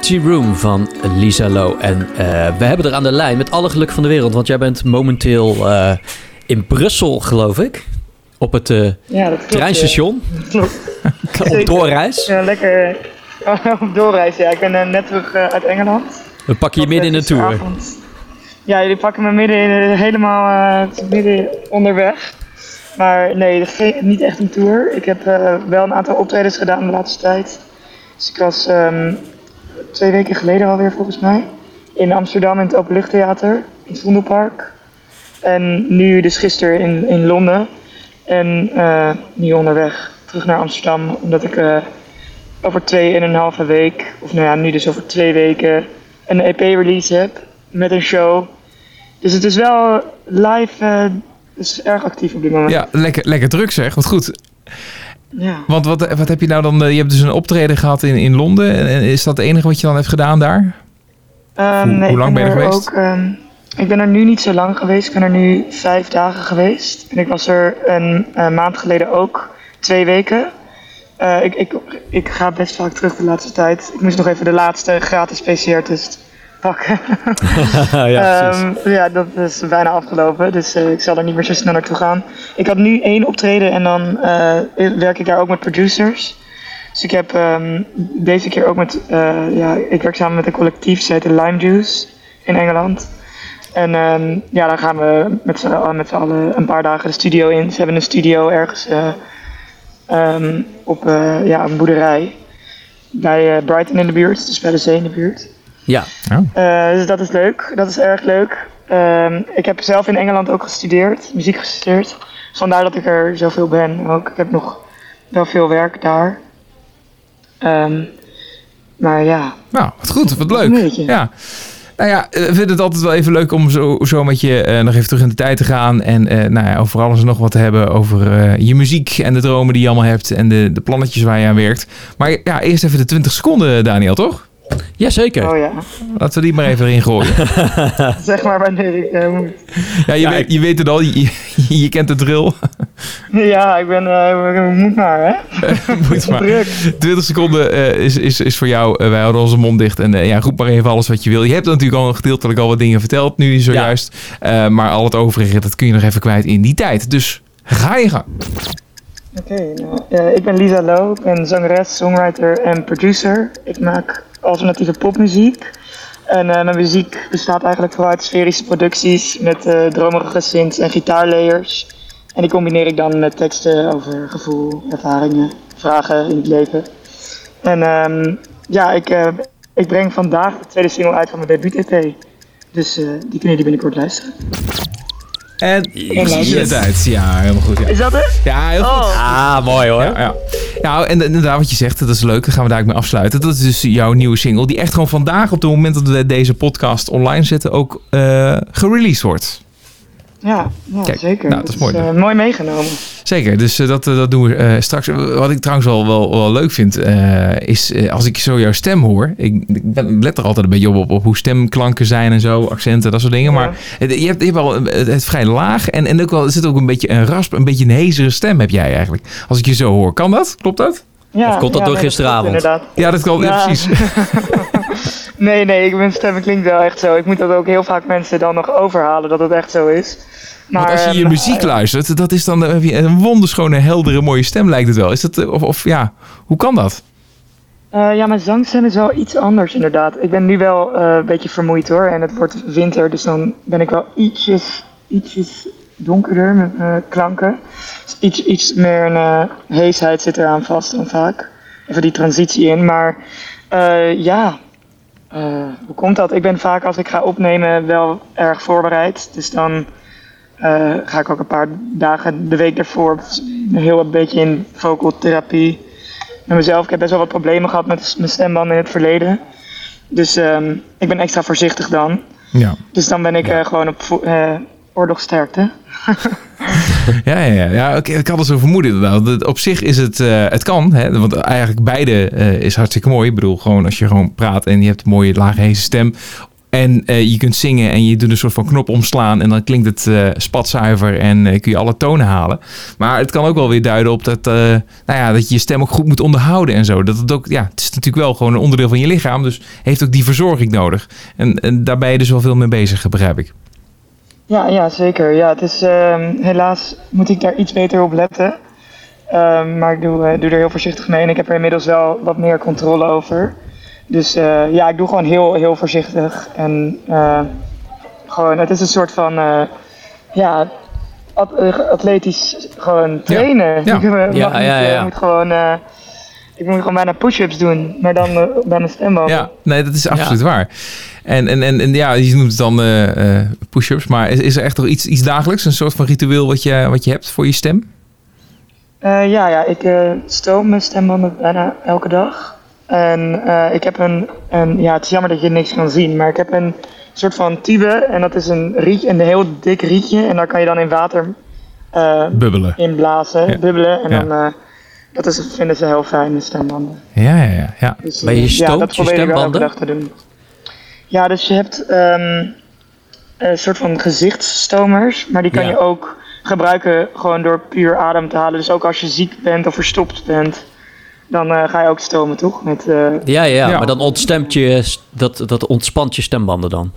Empty Room van Lisa Low. En eh, we hebben er aan de lijn met alle geluk van de wereld. Want jij bent momenteel eh, in Brussel, geloof ik. Op het eh,
Ja, dat klopt.
treinstation.
ja. Klopt. [laughs]
Op doorreis.
Ja, lekker [laughs] op doorreis. Ja, ik ben net terug uit Engeland.
We pakken je midden in de tour.
Ja, jullie pakken me midden in, helemaal midden onderweg. Maar nee, niet echt een tour. Ik heb wel een aantal optredens gedaan de laatste tijd. Dus ik was ehm, twee weken geleden alweer volgens mij in Amsterdam in het Openluchttheater, in het Vondelpark. En nu dus gisteren in, in Londen. En eh, nu onderweg terug naar Amsterdam, omdat ik eh, over twee en een halve week, of nou ja, nu dus over twee weken, een EP-release heb met een show. Dus het is wel live, eh dus erg actief op dit moment.
Ja, lekker, lekker druk zeg. Wat goed.
Ja.
Want wat, wat heb je nou dan... eh, Je hebt dus een optreden gehad in, in Londen. En is dat het enige wat je dan hebt gedaan daar?
Ehm,
Hoe-
nee,
hoe lang ben je er geweest?
Ook, ehm, ik ben er nu niet zo lang geweest. Ik ben er nu vijf dagen geweest. En ik was er een eh, maand geleden ook twee weken. Eh, ik, ik, ik ga best vaak terug de laatste tijd. Ik moest nog even de laatste gratis PCR-test pakken. [laughs]
ja.
Ehm, ja, dat is bijna afgelopen, dus eh, ik zal er niet meer zo snel naartoe gaan. Ik had nu één optreden en dan eh, werk ik daar ook met producers. Dus ik heb ehm, deze keer ook met, eh, ja, ik werk samen met een collectief, ze heet Lime Juice in Engeland. En ehm, ja, dan gaan we met z'n allen- een paar dagen de studio in. Ze hebben een studio ergens op ja, een boerderij bij Brighton in de buurt, dus bij de zee in de buurt.
Ja.
Eh, dus dat is leuk. Dat is erg leuk. Ehm, ik heb zelf in Engeland ook gestudeerd, muziek gestudeerd. Dus vandaar dat ik er zoveel ben ook. Ik heb nog wel veel werk daar. Ehm, maar ja,
Nou, wat goed. Wat leuk. Ja. Nou ja, eh, ik vind het altijd wel even leuk om zo, zo met je eh, nog even terug in de tijd te gaan. En eh, nou ja, over alles en nog wat te hebben. Over eh, je muziek en de dromen die je allemaal hebt. En de, de plannetjes waar je aan werkt. Maar ja, eerst even de 20 seconden, Daniel, toch?
Jazeker.
oh ja.
Laten we die maar even erin gooien. [laughs]
Zeg maar wanneer ik eh, moet.
Ja, je,
Ja,
weet,
ik-
je weet het al. Je, je, je kent de drill.
Ja, ik ben, eh, ik moet maar hè. [laughs]
Moet maar.
Druk.
20 seconden eh, is, is, is voor jou. Eh, wij houden onze mond dicht. En ja, roep maar even alles wat je wil. Je hebt natuurlijk al gedeeltelijk al wat dingen verteld nu zojuist. Eh, maar al het overige, dat kun je nog even kwijt in die tijd. Dus ga je gang.
Oké, nou, eh, ik ben Lisa Lo. Ik ben zangeres, songwriter en producer. Ik maak alternatieve popmuziek. En eh, mijn muziek bestaat eigenlijk vooral uit sferische producties met eh dromerige synths en gitaarlayers. En die combineer ik dan met teksten over gevoel, ervaringen, vragen in het leven. En ehm, ja, ik, eh, ik breng vandaag de tweede single uit van mijn debuut-EP. Dus die kunnen jullie binnenkort luisteren.
En
Yes.
je tijd. Ja, helemaal goed. Ja,
Is dat het?
ja heel goed.
Oh,
Ah, mooi hoor.
Ja, ja. ja, en inderdaad wat je zegt, dat is leuk. Dan gaan we daar ook mee afsluiten. Dat is dus jouw nieuwe single, die echt gewoon vandaag op het moment dat we deze podcast online zetten ook eh gereleased wordt.
Ja, ja
Kijk,
zeker.
nou, dat is mooi.
eh, mooi meegenomen.
Zeker, dus eh, dat, eh, dat doen we eh, straks. Wat ik trouwens wel, wel, wel leuk vind, eh, is eh, als ik zo jouw stem hoor. Ik, ik ben, let er altijd een beetje op, op, op hoe stemklanken zijn en zo, accenten, dat soort dingen.
Ja.
Maar het, je, hebt, je hebt wel het, het vrij laag en, en ook wel, er zit ook een beetje een rasp, een beetje een hezere stem heb jij eigenlijk. Als ik je zo hoor. Kan dat? Klopt dat?
Ja,
Of komt dat
ja,
door
nee,
gisteravond?
klopt inderdaad.
Ja, dat kan. Ja,
Ja.
precies. [laughs] [laughs]
Nee, nee, ik, mijn stem klinkt wel echt zo. Ik moet dat ook heel vaak mensen dan nog overhalen dat het echt zo is. Maar,
Want als je je
ehm,
muziek luistert, dat is dan, je een wonderschone, heldere, mooie stem lijkt het wel. Is dat, eh, of, of ja, hoe kan dat?
eh, ja, mijn zangstem is wel iets anders inderdaad. Ik ben nu wel eh, een beetje vermoeid hoor. En het wordt winter, dus dan ben ik wel ietsjes, ietsjes donkerder met mijn klanken. Dus iets, iets meer een eh, heesheid zit eraan vast dan vaak. Even die transitie in. Maar eh, ja, eh, hoe komt dat? Ik ben vaak als ik ga opnemen wel erg voorbereid. Dus dan eh, ga ik ook een paar dagen de week daarvoor heel een beetje in vocal therapie met mezelf. Ik heb best wel wat problemen gehad met mijn stembanden in het verleden. Dus ehm, ik ben extra voorzichtig dan.
Ja.
Dus dan ben ik eh, gewoon op oorlogsterkte.
Ja, ja, ja. oké, ik had het zo vermoeden inderdaad. Op zich is het, eh, het kan, hè, want eigenlijk beide eh, is hartstikke mooi. Ik bedoel, gewoon als je gewoon praat en je hebt een mooie lage heese stem. En eh, je kunt zingen en je doet een soort van knop omslaan en dan klinkt het eh, spatzuiver en kun je alle tonen halen. Maar het kan ook wel weer duiden op dat, nou ja, dat je je stem ook goed moet onderhouden en zo. Dat het ook, ja, het is natuurlijk wel gewoon een onderdeel van je lichaam, dus heeft ook die verzorging nodig. En, en daar ben je dus wel veel mee bezig, begrijp ik.
Ja, ja, zeker. Ja, het is, ehm, helaas moet ik daar iets beter op letten. Ehm, maar ik doe, eh, doe er heel voorzichtig mee en ik heb er inmiddels wel wat meer controle over. Dus eh, ja, ik doe gewoon heel, heel voorzichtig. En eh, gewoon, het is een soort van, eh, ja, at- atletisch gewoon trainen.
Ja. [laughs]
Ja, ja, ja.
moet gewoon, eh, ik moet gewoon bijna push-ups doen, maar dan eh, bij mijn stemband.
Ja, nee, dat is absoluut waar. En, en, en, en ja, je noemt het dan eh, eh, push-ups, maar is, is er echt nog iets, iets dagelijks, een soort van ritueel wat je, wat je hebt voor je stem?
Eh, ja, ja, ik eh, stoom mijn stembanden bijna elke dag. En eh, ik heb een, een, ja, het is jammer dat je niks kan zien, maar ik heb een soort van tube en dat is een rietje, een heel dik rietje en daar kan je dan in water
Bubbelen.
inblazen,
Ja.
bubbelen en
Ja.
dan, eh, dat is, vinden ze heel fijn, de stembanden.
Ja, ja, ja. ja.
Dus,
Maar je
eh, ja, dat
je
ik wel
stembanden?
dag te doen. Ja, dus je hebt ehm, een soort van gezichtsstomers, maar die kan
Ja.
je ook gebruiken gewoon door puur adem te halen. Dus ook als je ziek bent of verstopt bent, dan eh, ga je ook stomen, toch? Met, eh,
Ja, ja,
Ja.
maar dan ontstemt je, dat, dat ontspant je stembanden dan.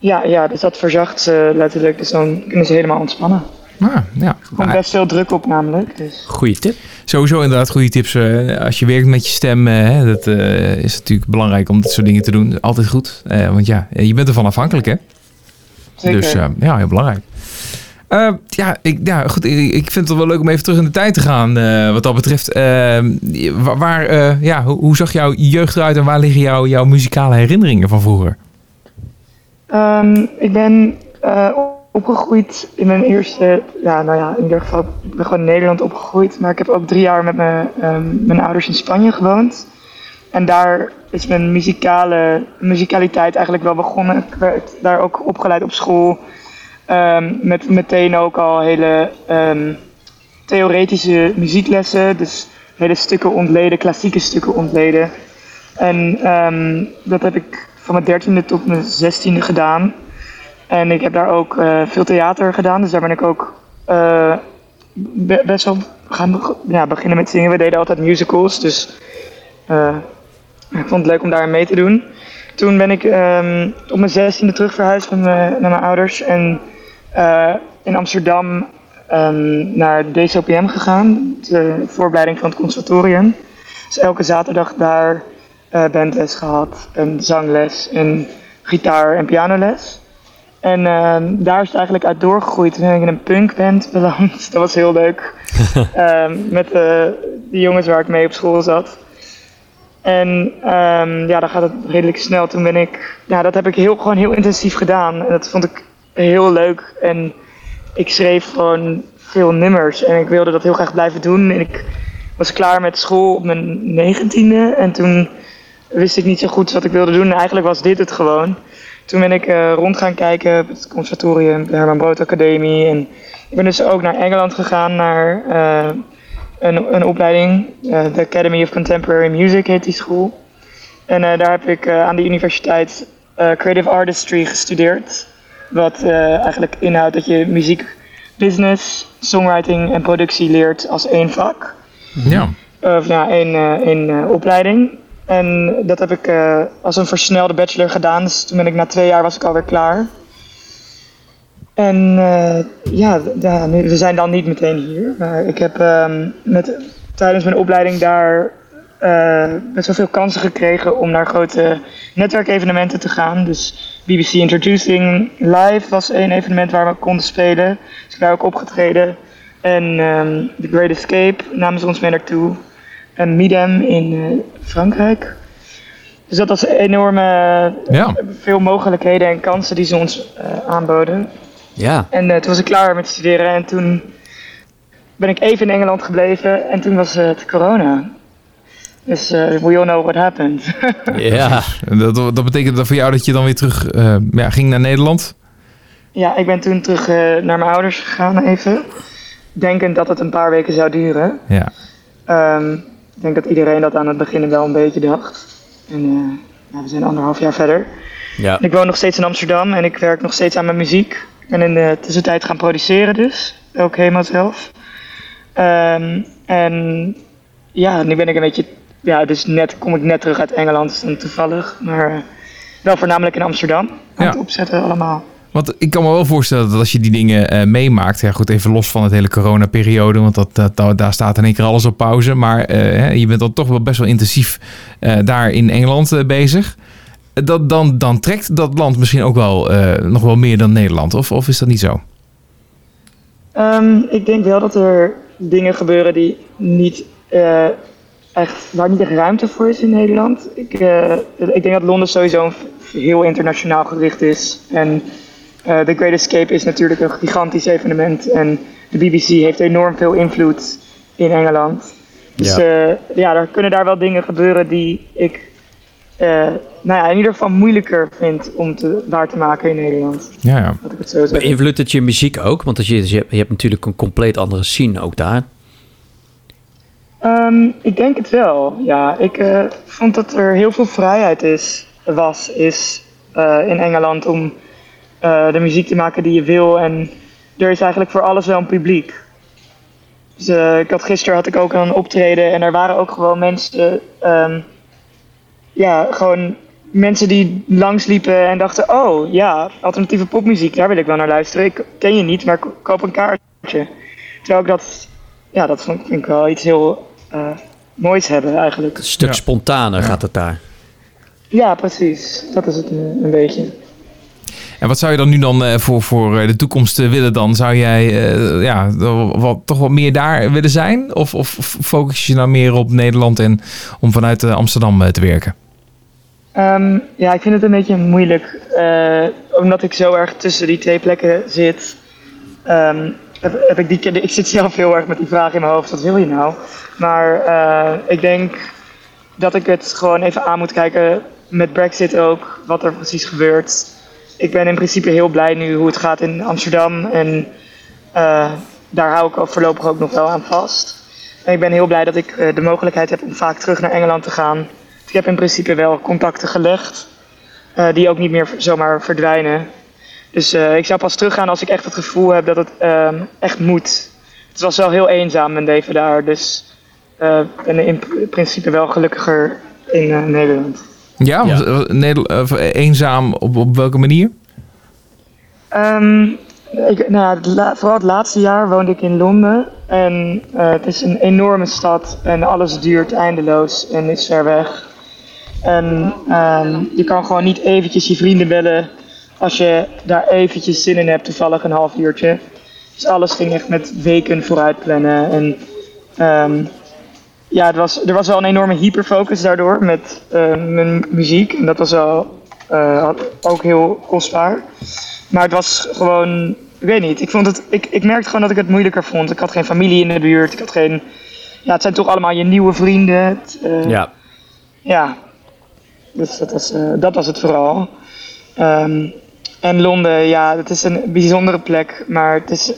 ja, ja, dus dat verzacht ze letterlijk, dus dan kunnen ze helemaal ontspannen.
Ah, ja.
Komt
Maar
best veel druk op namelijk, dus...
Goeie tip.
sowieso inderdaad goede tips. eh, als je werkt met je stem, eh, hè, dat eh, is natuurlijk belangrijk om dit soort dingen te doen. Altijd goed. Eh, want ja, je bent ervan afhankelijk, hè?
Zeker.
Dus ja, heel belangrijk. Eh, ja, ik, ja, goed. Ik, ik vind het wel leuk om even terug in de tijd te gaan. eh, wat dat betreft. Eh, waar, eh, ja, hoe, hoe zag jouw jeugd eruit en waar liggen jouw, jouw muzikale herinneringen van vroeger?
Ehm, ik ben eh, opgegroeid in mijn eerste, ja, nou ja, in ieder geval, ik ben gewoon in Nederland opgegroeid, maar ik heb ook drie jaar met mijn, ehm, mijn ouders in Spanje gewoond. En daar is mijn muzikale, muzikaliteit eigenlijk wel begonnen. Ik werd daar ook opgeleid op school. ehm, met meteen ook al hele ehm, theoretische muzieklessen. Dus hele stukken ontleden, klassieke stukken ontleden. En dat heb ik van mijn dertiende tot mijn zestiende gedaan. En ik heb daar ook eh, veel theater gedaan, dus daar ben ik ook eh, be- best wel gaan ja, beginnen met zingen. We deden altijd musicals, dus eh, ik vond het leuk om daar mee te doen. Toen ben ik ehm, op mijn zestiende terug verhuisd naar mijn ouders en in Amsterdam ehm, naar DCOPM gegaan, de voorbereiding van het conservatorium. Dus elke zaterdag daar bandles gehad en zangles en gitaar en pianoles. En ehm, daar is het eigenlijk uit doorgegroeid. Toen ben ik in een punkband beland. [laughs] Dat was heel leuk. [laughs] Ehm, met eh, de jongens waar ik mee op school zat. En ehm, ja, dan gaat het redelijk snel. Toen ben ik, ja, dat heb ik heel, gewoon heel intensief gedaan. En dat vond ik heel leuk. En ik schreef gewoon veel nummers. En ik wilde dat heel graag blijven doen. En ik was klaar met school op mijn negentiende. En toen wist ik niet zo goed wat ik wilde doen. En eigenlijk was dit het gewoon. Toen ben ik eh, rond gaan kijken op het conservatorium, de Herman Brood Academie. En ik ben dus ook naar Engeland gegaan, naar eh, een, een opleiding. eh, de Academy of Contemporary Music heet die school. En daar heb ik aan de universiteit Creative Artistry gestudeerd. Wat eigenlijk inhoudt dat je muziek, business, songwriting en productie leert als één vak.
Ja.
Of nou, één, één opleiding. En dat heb ik eh, als een versnelde bachelor gedaan. Dus toen ben ik na twee jaar was ik alweer klaar. En eh, ja, we zijn dan niet meteen hier. Maar ik heb ehm, met, tijdens mijn opleiding daar eh, best wel veel kansen gekregen om naar grote netwerkevenementen te gaan. Dus BBC Introducing Live was één evenement waar we konden spelen. Dus ik daar ook opgetreden. En ehm The Great Escape namen ze ons mee naartoe. En Midem in eh, Frankrijk. Dus dat was enorme
Ja.
veel mogelijkheden en kansen die ze ons eh, aanboden.
Ja,
En eh, toen was ik klaar met studeren en toen ben ik even in Engeland gebleven en toen was het corona. Dus eh, we all know what happened. [laughs]
ja.
En Dat, dat betekent dat voor jou dat je dan weer terug eh, ja, ging naar Nederland?
ja, ik ben toen terug eh, naar mijn ouders gegaan even. Denkend dat het een paar weken zou duren.
Ja.
Ehm, ik denk dat iedereen dat aan het begin wel een beetje dacht. En eh, ja, we zijn anderhalf jaar verder.
Ja.
Ik woon nog steeds in Amsterdam en ik werk nog steeds aan mijn muziek. Ben in de tussentijd gaan produceren dus, ook helemaal zelf. Ehm, en ja, nu ben ik een beetje, ja, dus net kom ik net terug uit Engeland, dan toevallig. Maar eh, wel voornamelijk in Amsterdam aan
Ja.
het opzetten allemaal.
Want ik kan me wel voorstellen dat als je die dingen eh, meemaakt, ja goed, even los van het hele coronaperiode, want dat, daar staat in één keer alles op pauze, maar eh, je bent dan toch wel best wel intensief eh, daar in Engeland bezig. Dat, dan, dan trekt dat land misschien ook wel nog wel meer dan Nederland, of, of is dat niet zo?
Ehm, ik denk wel dat er dingen gebeuren die niet echt, waar niet echt ruimte voor is in Nederland. Ik, ik denk dat Londen sowieso heel internationaal gericht is. En The Great Escape is natuurlijk een gigantisch evenement. En de BBC heeft enorm veel invloed in Engeland. Dus
Ja.
ja, ja er kunnen daar wel dingen gebeuren die ik eh, nou ja, in ieder geval moeilijker vind om te, waar te maken in Nederland.
Ja, ja.
Ik het zo.
Beïnvloedt het je muziek ook? Want als je, je, hebt, je hebt natuurlijk een compleet andere scene ook daar.
Ehm, ik denk het wel, ja. Ik eh, vond dat er heel veel vrijheid is, was, is eh, in Engeland om eh, de muziek te maken die je wil. En er is eigenlijk voor alles wel een publiek. Dus eh, ik had, gisteren had ik ook een optreden en er waren ook gewoon mensen, ehm, ja, gewoon mensen die langsliepen en dachten, oh ja, alternatieve popmuziek, daar wil ik wel naar luisteren. Ik ken je niet, maar ik koop een kaartje. Terwijl ik dat, ja, dat vond, vind ik wel iets heel eh, moois hebben eigenlijk.
Een stuk
Ja.
spontaner gaat het daar.
Ja, precies. Dat is het eh, een beetje.
En wat zou je dan nu dan eh, voor, voor eh, de toekomst eh, willen dan? Zou jij ja, wat, toch wat meer daar willen zijn? Of, of focus je nou meer op Nederland en om vanuit Amsterdam te werken?
Ehm, ja, ik vind het een beetje moeilijk, omdat ik zo erg tussen die twee plekken zit. Ehm, heb, ik, die, ik zit zelf heel erg met die vraag in mijn hoofd, wat wil je nou? Maar ik denk dat ik het gewoon even aan moet kijken met Brexit ook, wat er precies gebeurt. Ik ben in principe heel blij nu hoe het gaat in Amsterdam en eh, daar hou ik voorlopig ook nog wel aan vast. En ik ben heel blij dat ik eh, de mogelijkheid heb om vaak terug naar Engeland te gaan. Ik heb in principe wel contacten gelegd, eh, die ook niet meer zomaar verdwijnen. Dus ik zou pas teruggaan als ik echt het gevoel heb dat het echt moet. Het was wel heel eenzaam mijn leven daar, dus ik ben in pr- principe wel gelukkiger in Nederland.
Ja,
Ja.
was- eh, Neder- eh, eenzaam op, op welke manier?
Ehm, ik, nou, ja, vooral het laatste jaar woonde ik in Londen. En eh, het is een enorme stad en alles duurt eindeloos en is ver weg. En ehm, je kan gewoon niet eventjes je vrienden bellen als je daar eventjes zin in hebt, toevallig een half uurtje. Dus alles ging echt met weken vooruit plannen. En ehm, ja, het was, er was wel een enorme hyperfocus daardoor met eh, mijn muziek. En dat was wel eh, ook heel kostbaar. Maar het was gewoon, ik weet niet, ik, vond het, ik, ik merkte gewoon dat ik het moeilijker vond. Ik had geen familie in de buurt, ik had geen, ja, het zijn toch allemaal je nieuwe vrienden. Het, eh,
Ja.
ja, dus dat was, dat was het vooral. Ehm, en Londen, ja, het is een bijzondere plek, maar het is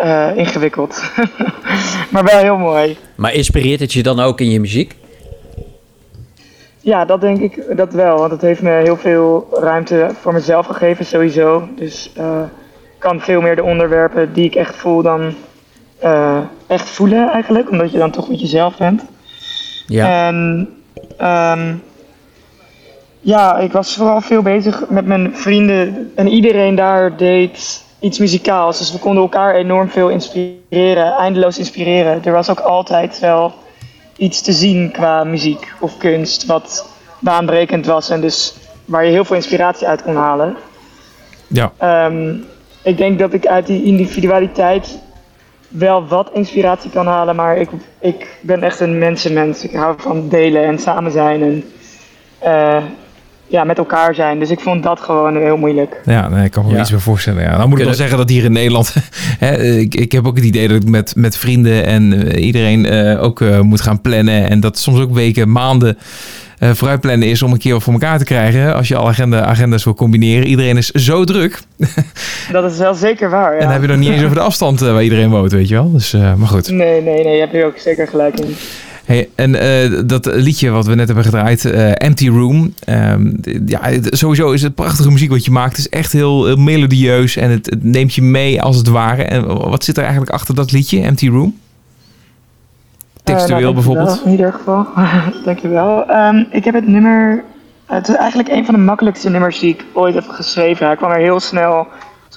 eh, ingewikkeld. [laughs] maar wel heel mooi.
Maar inspireert het je dan ook in je muziek?
Ja, dat denk ik dat wel, want het heeft me heel veel ruimte voor mezelf gegeven sowieso. Dus eh, ik kan veel meer de onderwerpen die ik echt voel dan eh, echt voelen eigenlijk, omdat je dan toch met jezelf bent.
Ja.
En ehm, ja, ik was vooral veel bezig met mijn vrienden en iedereen daar deed iets muzikaals. Dus we konden elkaar enorm veel inspireren, eindeloos inspireren. Er was ook altijd wel iets te zien qua muziek of kunst wat baanbrekend was en dus waar je heel veel inspiratie uit kon halen.
Ja.
Ehm, ik denk dat ik uit die individualiteit wel wat inspiratie kan halen, maar ik, ik ben echt een mensenmens. Ik hou van delen en samen zijn en eh, ja, met elkaar zijn. Dus ik vond dat gewoon heel moeilijk.
Ja, nee, ik kan me
Ja.
iets meer voorstellen. Ja. Dan moet ik wel zeggen dat hier in Nederland... [laughs] hè, ik, ik heb ook het idee dat ik met, met vrienden en eh, iedereen eh, ook eh, moet gaan plannen. En dat soms ook weken, maanden eh vooruit plannen is om een keer voor elkaar te krijgen. Als je alle agenda, agendas wil combineren. Iedereen is zo druk. [laughs]
Dat is wel zeker waar.
En
Ja.
dan heb je nog niet eens over de afstand eh, waar iedereen woont, weet je wel. Dus, eh, maar goed.
Nee, nee, nee, je hebt hier ook zeker gelijk in.
Hey, en eh, dat liedje wat we net hebben gedraaid, eh, Empty Room. ehm, ja, sowieso is het prachtige muziek wat je maakt. Het is echt heel, heel melodieus en het, het neemt je mee als het ware. En wat zit er eigenlijk achter dat liedje, Empty Room? Textueel
Eh, nou,
bijvoorbeeld?
dankjewel, In ieder geval, [laughs] dankjewel. Ehm ik heb het nummer, het is eigenlijk een van de makkelijkste nummers die ik ooit heb geschreven. Hij kwam er heel snel,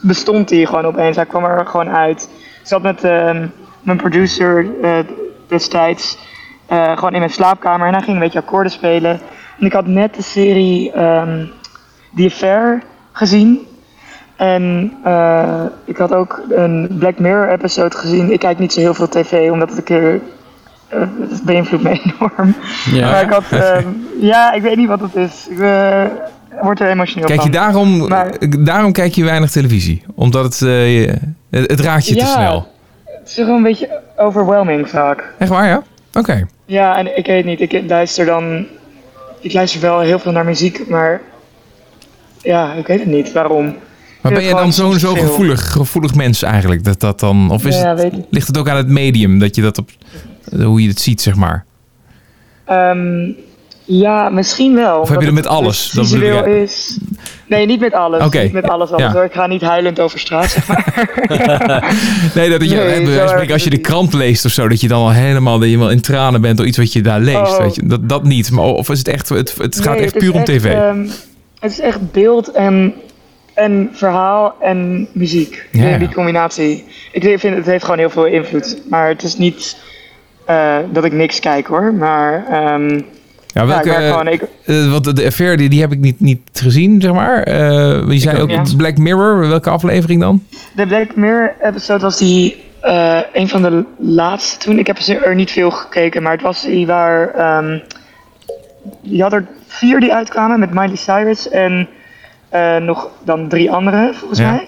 bestond hij gewoon opeens, hij kwam er gewoon uit. Ik zat met ehm, mijn producer eh, destijds eh, gewoon in mijn slaapkamer en hij ging een beetje akkoorden spelen. En ik had net de serie ehm The Affair gezien. En eh, ik had ook een Black Mirror episode gezien. Ik kijk niet zo heel veel tv, omdat ik er eh, het beïnvloedt me [laughs] enorm.
Ja.
Maar ik had, ehm, ja, ik weet niet wat het is. Ik word er emotioneel
Kijk je
van.
daarom,
Maar-
daarom kijk je weinig televisie? Omdat het, je- het, het raakt je te
Ja.
snel?
Het is gewoon een beetje overwhelming vaak.
Echt waar, ja? Oké.
Ja, en ik weet niet, ik luister dan... Ik luister wel heel veel naar muziek, maar... Ja, ik weet het niet, waarom.
Maar ben je dan zo'n zo gevoelig, gevoelig mens eigenlijk? Dat dat dan, of is
Ja,
het, ligt het ook aan het medium dat je dat op, hoe je het ziet, zeg maar?
Ehm, ja, misschien wel.
Of heb je dat met alles? Dan
visueel is. Nee, niet met alles.
Oké,
Niet met alles, alles
ja.
hoor. Ik ga niet huilend over straat, zeg maar. [laughs]
Nee, dat je,
Nee,
hè, als je de krant leest of zo, dat je dan al helemaal, dat je wel in tranen bent door iets wat je daar leest.
Oh.
Weet je? Dat, dat niet. Maar of is het echt, het, het gaat
Nee,
echt
het
puur om tv?
ehm, het is echt beeld en, en verhaal en muziek.
Ja,
Die-
ja.
Die combinatie. Ik vind het heeft gewoon heel veel invloed. Maar het is niet eh, dat ik niks kijk hoor. Maar ehm,
ja,
ja, ik
welke,
gewoon... Ik,
eh, want de- de affair, die, die heb ik niet, niet gezien, zeg maar. Eh je zei ook. Black Mirror, welke aflevering dan?
de Black Mirror episode was die eh, een van de laatste toen. Ik heb er niet veel gekeken. Maar het was die waar... ehm je had er vier die uitkwamen met Miley Cyrus en eh, nog dan drie andere volgens
Ja.
mij.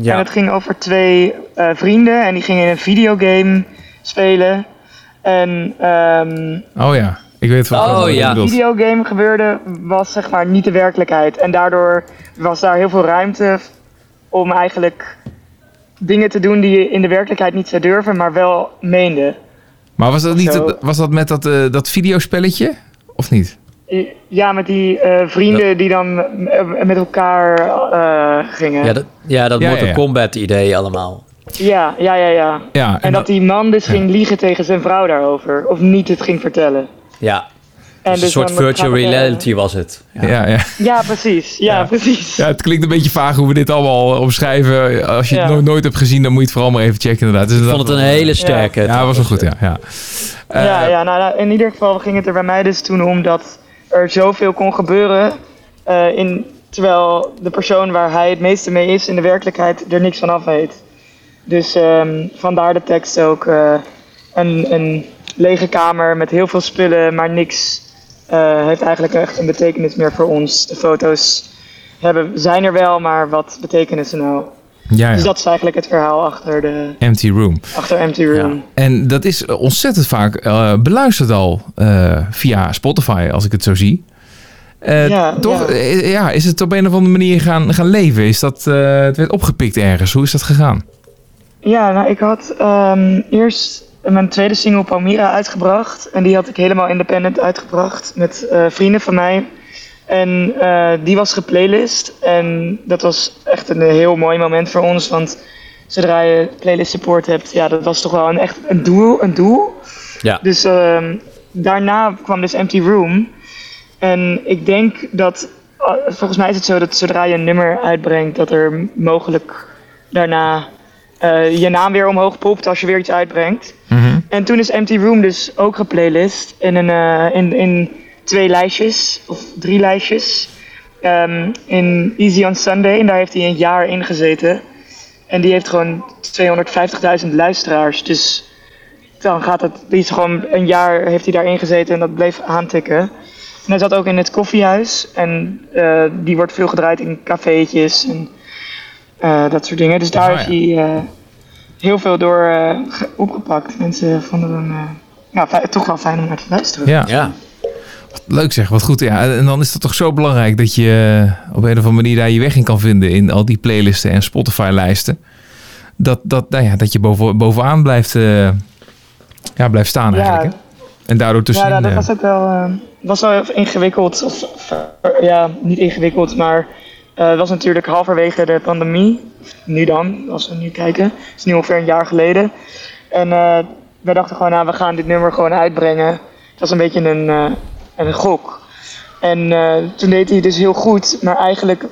Ja.
En het ging over twee eh, vrienden en die gingen een videogame spelen. En ehm
Oh ja, ik weet wat
Oh,
wat je
ja.
videogame gebeurde was zeg maar niet de werkelijkheid. En daardoor was daar heel veel ruimte om eigenlijk dingen te doen die je in de werkelijkheid niet zou durven, maar wel meende.
Maar was dat, niet,
Zo.
was dat met dat, eh, dat videospelletje? Of niet?
Ja, met die eh, vrienden die dan eh, met elkaar eh, gingen.
Ja, dat, ja, dat
Ja,
Mortal
ja, ja.
Kombat idee allemaal.
ja, ja, ja, ja.
Ja,
En dat die man dus ging liegen tegen zijn vrouw daarover. Of niet het ging vertellen.
Ja,
En
dus een soort
dan
virtual
eh,
reality was het. Ja.
Ja, ja.
Ja, precies. Ja,
Ja.
precies.
ja, het klinkt een beetje vaag hoe we dit allemaal omschrijven. Als je het
Ja.
nooit, hebt gezien, dan moet je het vooral maar even checken inderdaad. Dus
Ik vond het een hele sterke.
Ja, dat was wel goed, ja. ja. Eh,
ja, ja nou, nou, in ieder geval ging het er bij mij dus toen om dat er zoveel kon gebeuren. eh, in, terwijl de persoon waar hij het meeste mee is in de werkelijkheid er niks van af weet. Dus ehm, vandaar de tekst ook. eh, een, een lege kamer met heel veel spullen, maar niks eh, heeft eigenlijk echt een betekenis meer voor ons. De foto's hebben, zijn er wel, maar wat betekenen ze nou?
Ja,
Dus
ja.
dat is eigenlijk het verhaal achter, de,
Empty Room.
achter Empty Room.
En dat is ontzettend vaak eh, beluisterd al eh, via Spotify, als ik het zo zie.
Ja,
toch?
ja.
ja, is het op een of andere manier gaan, gaan leven? Is dat, het werd opgepikt ergens. Hoe is dat gegaan?
Ja, nou, ik had ehm, eerst mijn tweede single Palmyra uitgebracht. En die had ik helemaal independent uitgebracht met eh, vrienden van mij. En eh, die was geplaylist. En dat was echt een heel mooi moment voor ons. Want zodra je playlist support hebt, ja, dat was toch wel een, echt een doel. Een doel.
Ja.
Dus ehm, daarna kwam dus Empty Room. En ik denk dat, eh, volgens mij is het zo dat zodra je een nummer uitbrengt, dat er mogelijk daarna eh, je naam weer omhoog popt als je weer iets uitbrengt. En toen is Empty Room dus ook geplaylist in, een, eh, in, in twee lijstjes, of drie lijstjes. Ehm, in Easy on Sunday, en daar heeft hij een jaar in gezeten. En die heeft gewoon 250.000 luisteraars. Dus dan gaat het, die is gewoon een jaar heeft hij daarin gezeten en dat bleef aantikken. En hij zat ook in het koffiehuis en eh, die wordt veel gedraaid in cafeetjes en eh, dat soort dingen. Dus daar
Oh,
heeft
ja.
hij eh, heel veel door eh, ge- opgepakt. Mensen vonden hem eh, ja, toch wel fijn om naar te luisteren.
Ja,
Ja.
leuk zeg. Wat goed. Ja. En dan is het toch zo belangrijk dat je op een of andere manier daar je weg in kan vinden in al die playlisten en Spotify-lijsten. Dat, dat, nou ja, dat je boven, bovenaan blijft, eh, ja, blijft staan
Ja,
eigenlijk. Hè? En daardoor tussenin...
ja, nou, dat was ook wel, eh, was wel ingewikkeld. Of, ja, niet ingewikkeld, maar het was natuurlijk halverwege de pandemie. Nu dan, als we nu kijken. Het is nu ongeveer een jaar geleden. En eh we dachten gewoon, nou, we gaan dit nummer gewoon uitbrengen. Het was een beetje een, eh, een gok. En toen deed hij dus heel goed, maar eigenlijk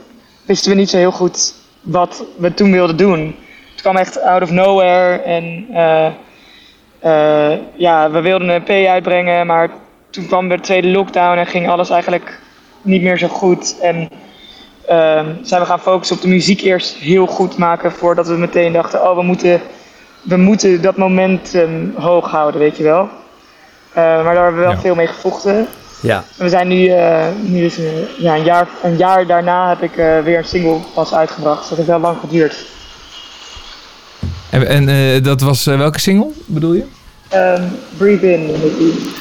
wisten we niet zo heel goed wat we toen wilden doen. Het kwam echt out of nowhere en ja, we wilden een EP uitbrengen, maar toen kwam de tweede lockdown en ging alles eigenlijk niet meer zo goed. En ehm, zijn we gaan focussen op de muziek eerst heel goed maken voordat we meteen dachten, oh we moeten, we moeten dat momentum hoog houden, weet je wel. Eh, maar daar hebben we wel
Ja.
veel mee gevochten.
Ja.
En we zijn nu, eh, nu is, eh, ja, een, jaar, een jaar daarna heb ik eh, weer een single pas uitgebracht. Dus dat heeft wel lang geduurd.
En, en dat was welke single, bedoel je?
Ehm, Breathe In.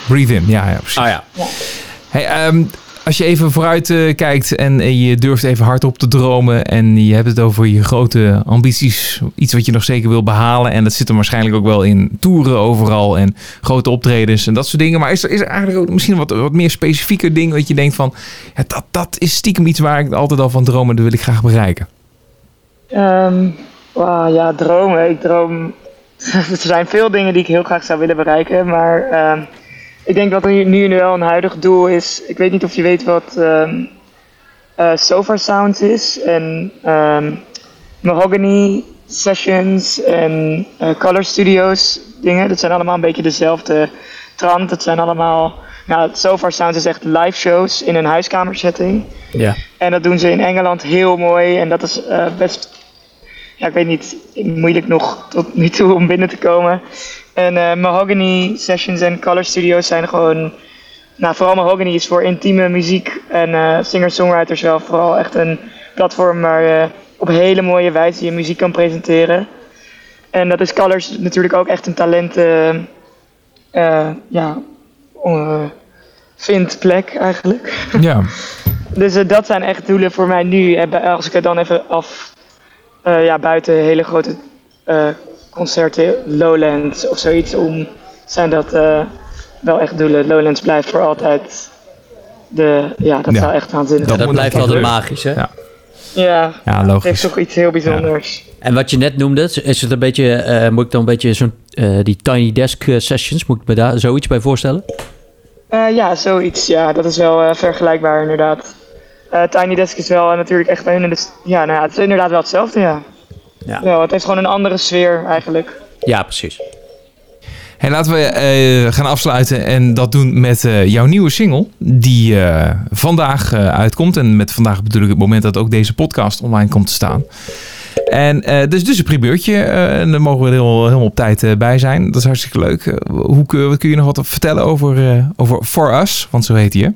Breathe In, ja, ja precies.
Ah ja.
Hey, ehm, als je even vooruit eh, kijkt en eh, je durft even hardop te dromen en je hebt het over je grote ambities, iets wat je nog zeker wil behalen en dat zit er waarschijnlijk ook wel in toeren overal en grote optredens en dat soort dingen. Maar is er, is eigenlijk ook misschien wat, wat meer specifieker ding dat je denkt van, ja, dat, dat is stiekem iets waar ik altijd al van droom en dat wil ik graag bereiken?
Wauw, ja, dromen. Ik droom. [laughs] er zijn veel dingen die ik heel graag zou willen bereiken. Maar ehm, ik denk dat er nu wel een huidig doel is. Ik weet niet of je weet wat eh, Sofa Sounds is. En ehm, Mahogany Sessions en eh, Color Studios dingen. Dat zijn allemaal een beetje dezelfde trant. Het zijn allemaal. Nou, Sofa Sounds is echt live shows in een huiskamersetting.
Ja.
En dat doen ze in Engeland heel mooi. En dat is eh, best, ja, ik weet niet, moeilijk nog tot nu toe om binnen te komen. En eh, Mahogany Sessions en Color Studios zijn gewoon, nou vooral Mahogany is voor intieme muziek en eh, singer-songwriters wel vooral echt een platform waar je op hele mooie wijze je muziek kan presenteren. En dat is Colors natuurlijk ook echt een talent, eh, ja, uh, vindplek eigenlijk. [laughs]
Ja,
Dus dat zijn echt doelen voor mij nu. En als ik het dan even af, eh, ja, buiten hele grote concerten, Lowlands of zoiets om, zijn dat eh, wel echt doelen. Lowlands blijft voor altijd de, ja, dat
Ja.
zou echt waanzinnig
Dat
Dat,
moet
blijft altijd magisch, hè?
Ja.
Ja,
ja
het heeft
logisch.
toch iets heel bijzonders.
En wat je net noemde, is het een beetje, eh, moet ik dan een beetje zo'n, eh, die Tiny Desk sessions, moet ik me daar zoiets bij voorstellen?
Eh, ja, zoiets. Ja, dat is wel eh, vergelijkbaar inderdaad. Eh, Tiny Desk is wel natuurlijk echt een... Ja, nou ja, het is inderdaad wel hetzelfde, ja.
Ja.
Het heeft gewoon een andere sfeer eigenlijk.
Ja, precies.
Hey, laten we eh, gaan afsluiten en dat doen met eh, jouw nieuwe single die eh, vandaag uitkomt. En met vandaag bedoel ik het moment dat ook deze podcast online komt te staan. En dus, dus een primeurtje en daar mogen we er helemaal, op tijd bij zijn. Dat is hartstikke leuk. Hoe, kun- wat kun je nog wat vertellen over, over For Us? Want zo heet hij?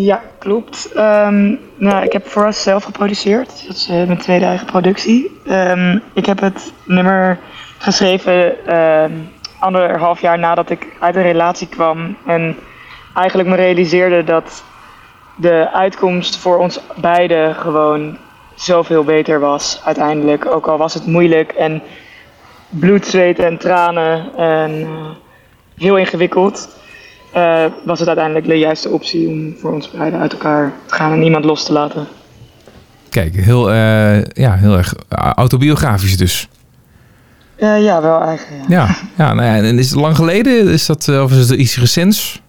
Ja, klopt. Ehm, nou, ik heb For Us zelf geproduceerd. Dat is eh, mijn tweede eigen productie. Ehm, ik heb het nummer geschreven ehm, anderhalf jaar nadat ik uit een relatie kwam. En eigenlijk me realiseerde dat de uitkomst voor ons beiden gewoon zoveel beter was uiteindelijk. Ook al was het moeilijk en bloed, zweet en tranen en eh, heel ingewikkeld eh, was het uiteindelijk de juiste optie om voor ons beiden uit elkaar te gaan en niemand los te laten.
Kijk, heel, eh, ja, heel erg autobiografisch dus.
Eh, ja, wel eigenlijk. Ja.
Ja, ja nou ja, en is het lang geleden? Is dat, eh, of is het iets recents?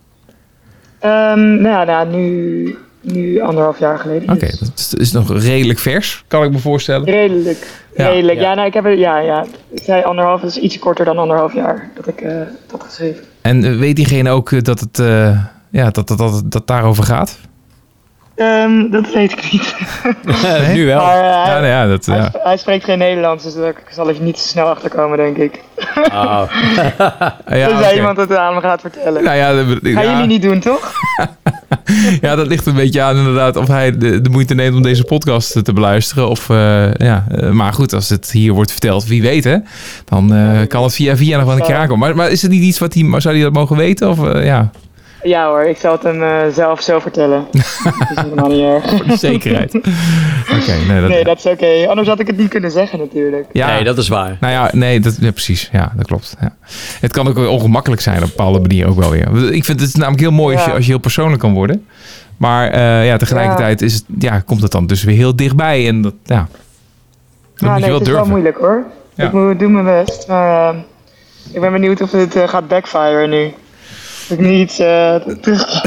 Ehm, nou ja, nou, nu, nu anderhalf jaar geleden.
Oké,
dus.
dat is, nog redelijk vers, kan ik me voorstellen.
Redelijk. Redelijk. Ja,
Ja.
nou, ik heb het, ja, ja. Ik zei anderhalf, dat is iets korter dan anderhalf jaar dat ik eh, dat geschreven.
En eh, weet diegene ook eh, dat het eh, ja, dat, dat, dat, dat daarover gaat?
Ehm, dat weet ik niet. [laughs]
Nee?
nu wel.
Maar eh,
Ja,
hij,
nou ja, dat,
hij,
ja.
hij spreekt geen Nederlands, dus daar zal ik niet zo snel achter komen, denk ik.
Oh. [laughs]
ja,
Tenzij
oké.
iemand het aan me gaat vertellen.
Nou ja, dat,
Gaan jullie niet doen, toch? [laughs]
ja, dat ligt een beetje aan inderdaad of hij de, de moeite neemt om deze podcast te beluisteren. Of, eh, ja, eh, maar goed, als het hier wordt verteld, wie weet hè, dan eh, kan het via via nog wel een keer aankomen. Maar, maar is het niet iets wat hij, zou hij dat mogen weten? Of, eh, ja.
Ja hoor, ik zal het hem eh, zelf zo vertellen. [laughs] dat is helemaal niet erg.
Voor de zekerheid. Oké, nee, dat,
Nee, dat is oké. Anders had ik het niet kunnen zeggen natuurlijk.
ja,
Nee, dat is waar.
Nou ja, nee, dat, ja, precies. Ja, dat klopt. Ja. Het kan ook wel ongemakkelijk zijn op een bepaalde manier ook wel weer. Ik vind het namelijk heel mooi als, je, als je heel persoonlijk kan worden. Maar eh, ja, tegelijkertijd is het, ja, komt het dan dus weer heel dichtbij. En dat, ja, dat
Nou,
moet je
nee,
wel
het is wel moeilijk hoor.
Ja.
Ik moet, doe mijn best. Maar eh, ik ben benieuwd of het gaat backfire nu. Dat ik niet eh, terug... [laughs]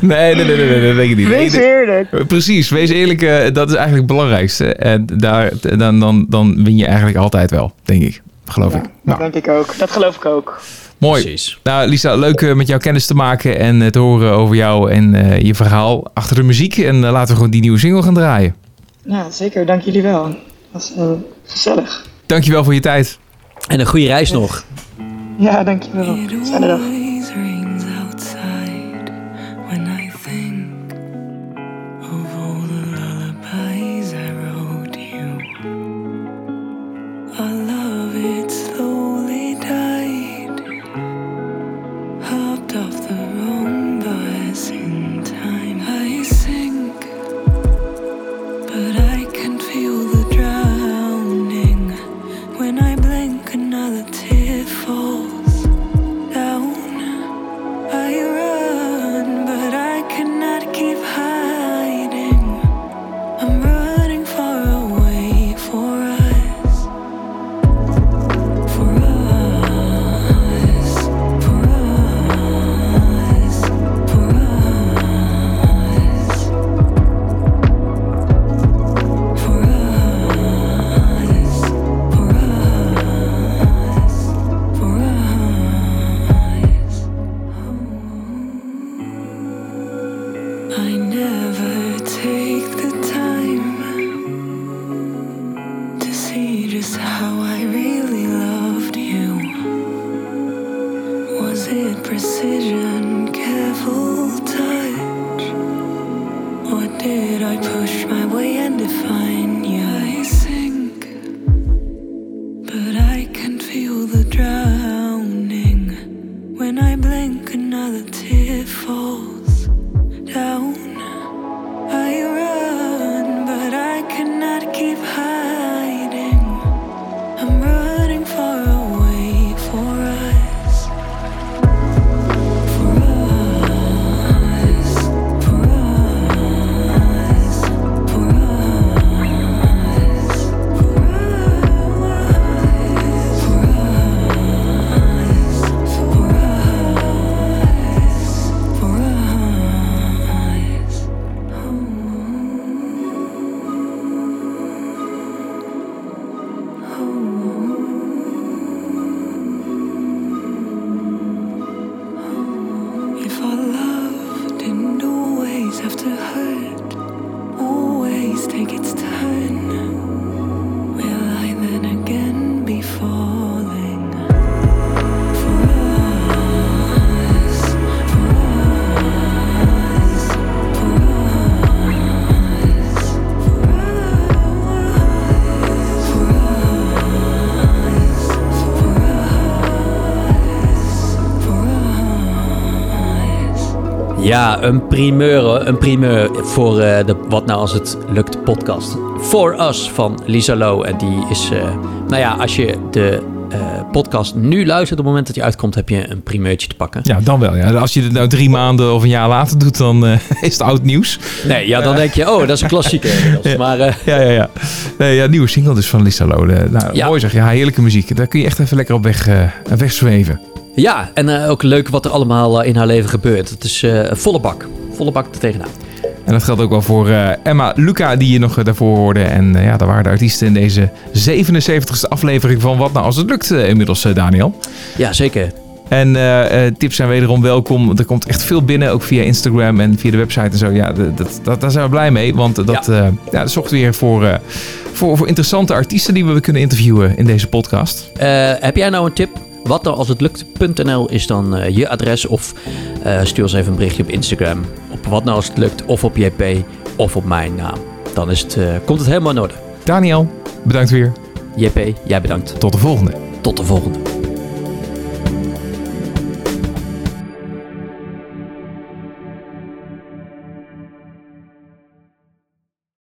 Nee, nee, nee, nee, nee, dat denk ik niet.
Wees
Nee,
eerlijk.
nee, Precies, wees eerlijk. eh, dat is eigenlijk het belangrijkste. En daar, dan, dan, dan win je eigenlijk altijd wel, denk ik. Geloof
Ja,
ik.
dat
Nou,
denk ik ook. Dat geloof ik ook.
mooi.
Precies.
Nou, Lisa, leuk eh, met jou kennis te maken en te horen over jou en eh, je verhaal achter de muziek. En laten we gewoon die nieuwe single gaan draaien.
Ja, zeker. Dank jullie wel. Dat was eh, gezellig.
Dankjewel voor je tijd.
En een goede reis nog.
Ja, dankjewel.
It
Fijne dag.
Ja, een primeur, een primeur voor eh, de Wat Nou Als Het Lukt podcast. For Us van Lisa Low. En die is, eh, nou ja, als je de eh, podcast nu luistert, op het moment dat die uitkomt, heb je een primeurtje te pakken.
Ja, dan wel. Ja. Als je het nou drie maanden of een jaar later doet, dan [laughs] is het oud nieuws.
Nee, ja, dan denk je, oh, dat is een klassieker. [laughs] inmiddels. Maar
Ja, ja, ja. Nee, ja nieuwe single dus van Lisa Lode. Nou,
Ja.
mooi zeg. Ja, heerlijke muziek. Daar kun je echt even lekker op weg, eh weg zweven.
Ja, en eh, ook leuk wat er allemaal eh, in haar leven gebeurt. Het is eh, een volle bak. Volle bak er tegenaan.
En dat geldt ook wel voor Emma Luca, die je nog daarvoor hoorde. En ja, daar waren de artiesten in deze 77ste aflevering van Wat Nou Als Het Lukt inmiddels, Daniel.
Ja, zeker.
En tips zijn wederom welkom. Er komt echt veel binnen, ook via Instagram en via de website en zo. Ja, dat, dat, daar zijn we blij mee, want dat, ja. ja, dat zorgt weer voor, voor, voor interessante artiesten die we kunnen interviewen in deze podcast.
Heb jij nou een tip? Wat nou als het lukt.nl is dan eh, je adres. Of eh, stuur ons even een berichtje op Instagram. Op wat nou als het lukt. Of op JP. Of op mijn naam. Dan is het, eh, komt het helemaal in orde.
Daniel, bedankt weer.
JP, jij bedankt.
Tot de volgende.
Tot de volgende.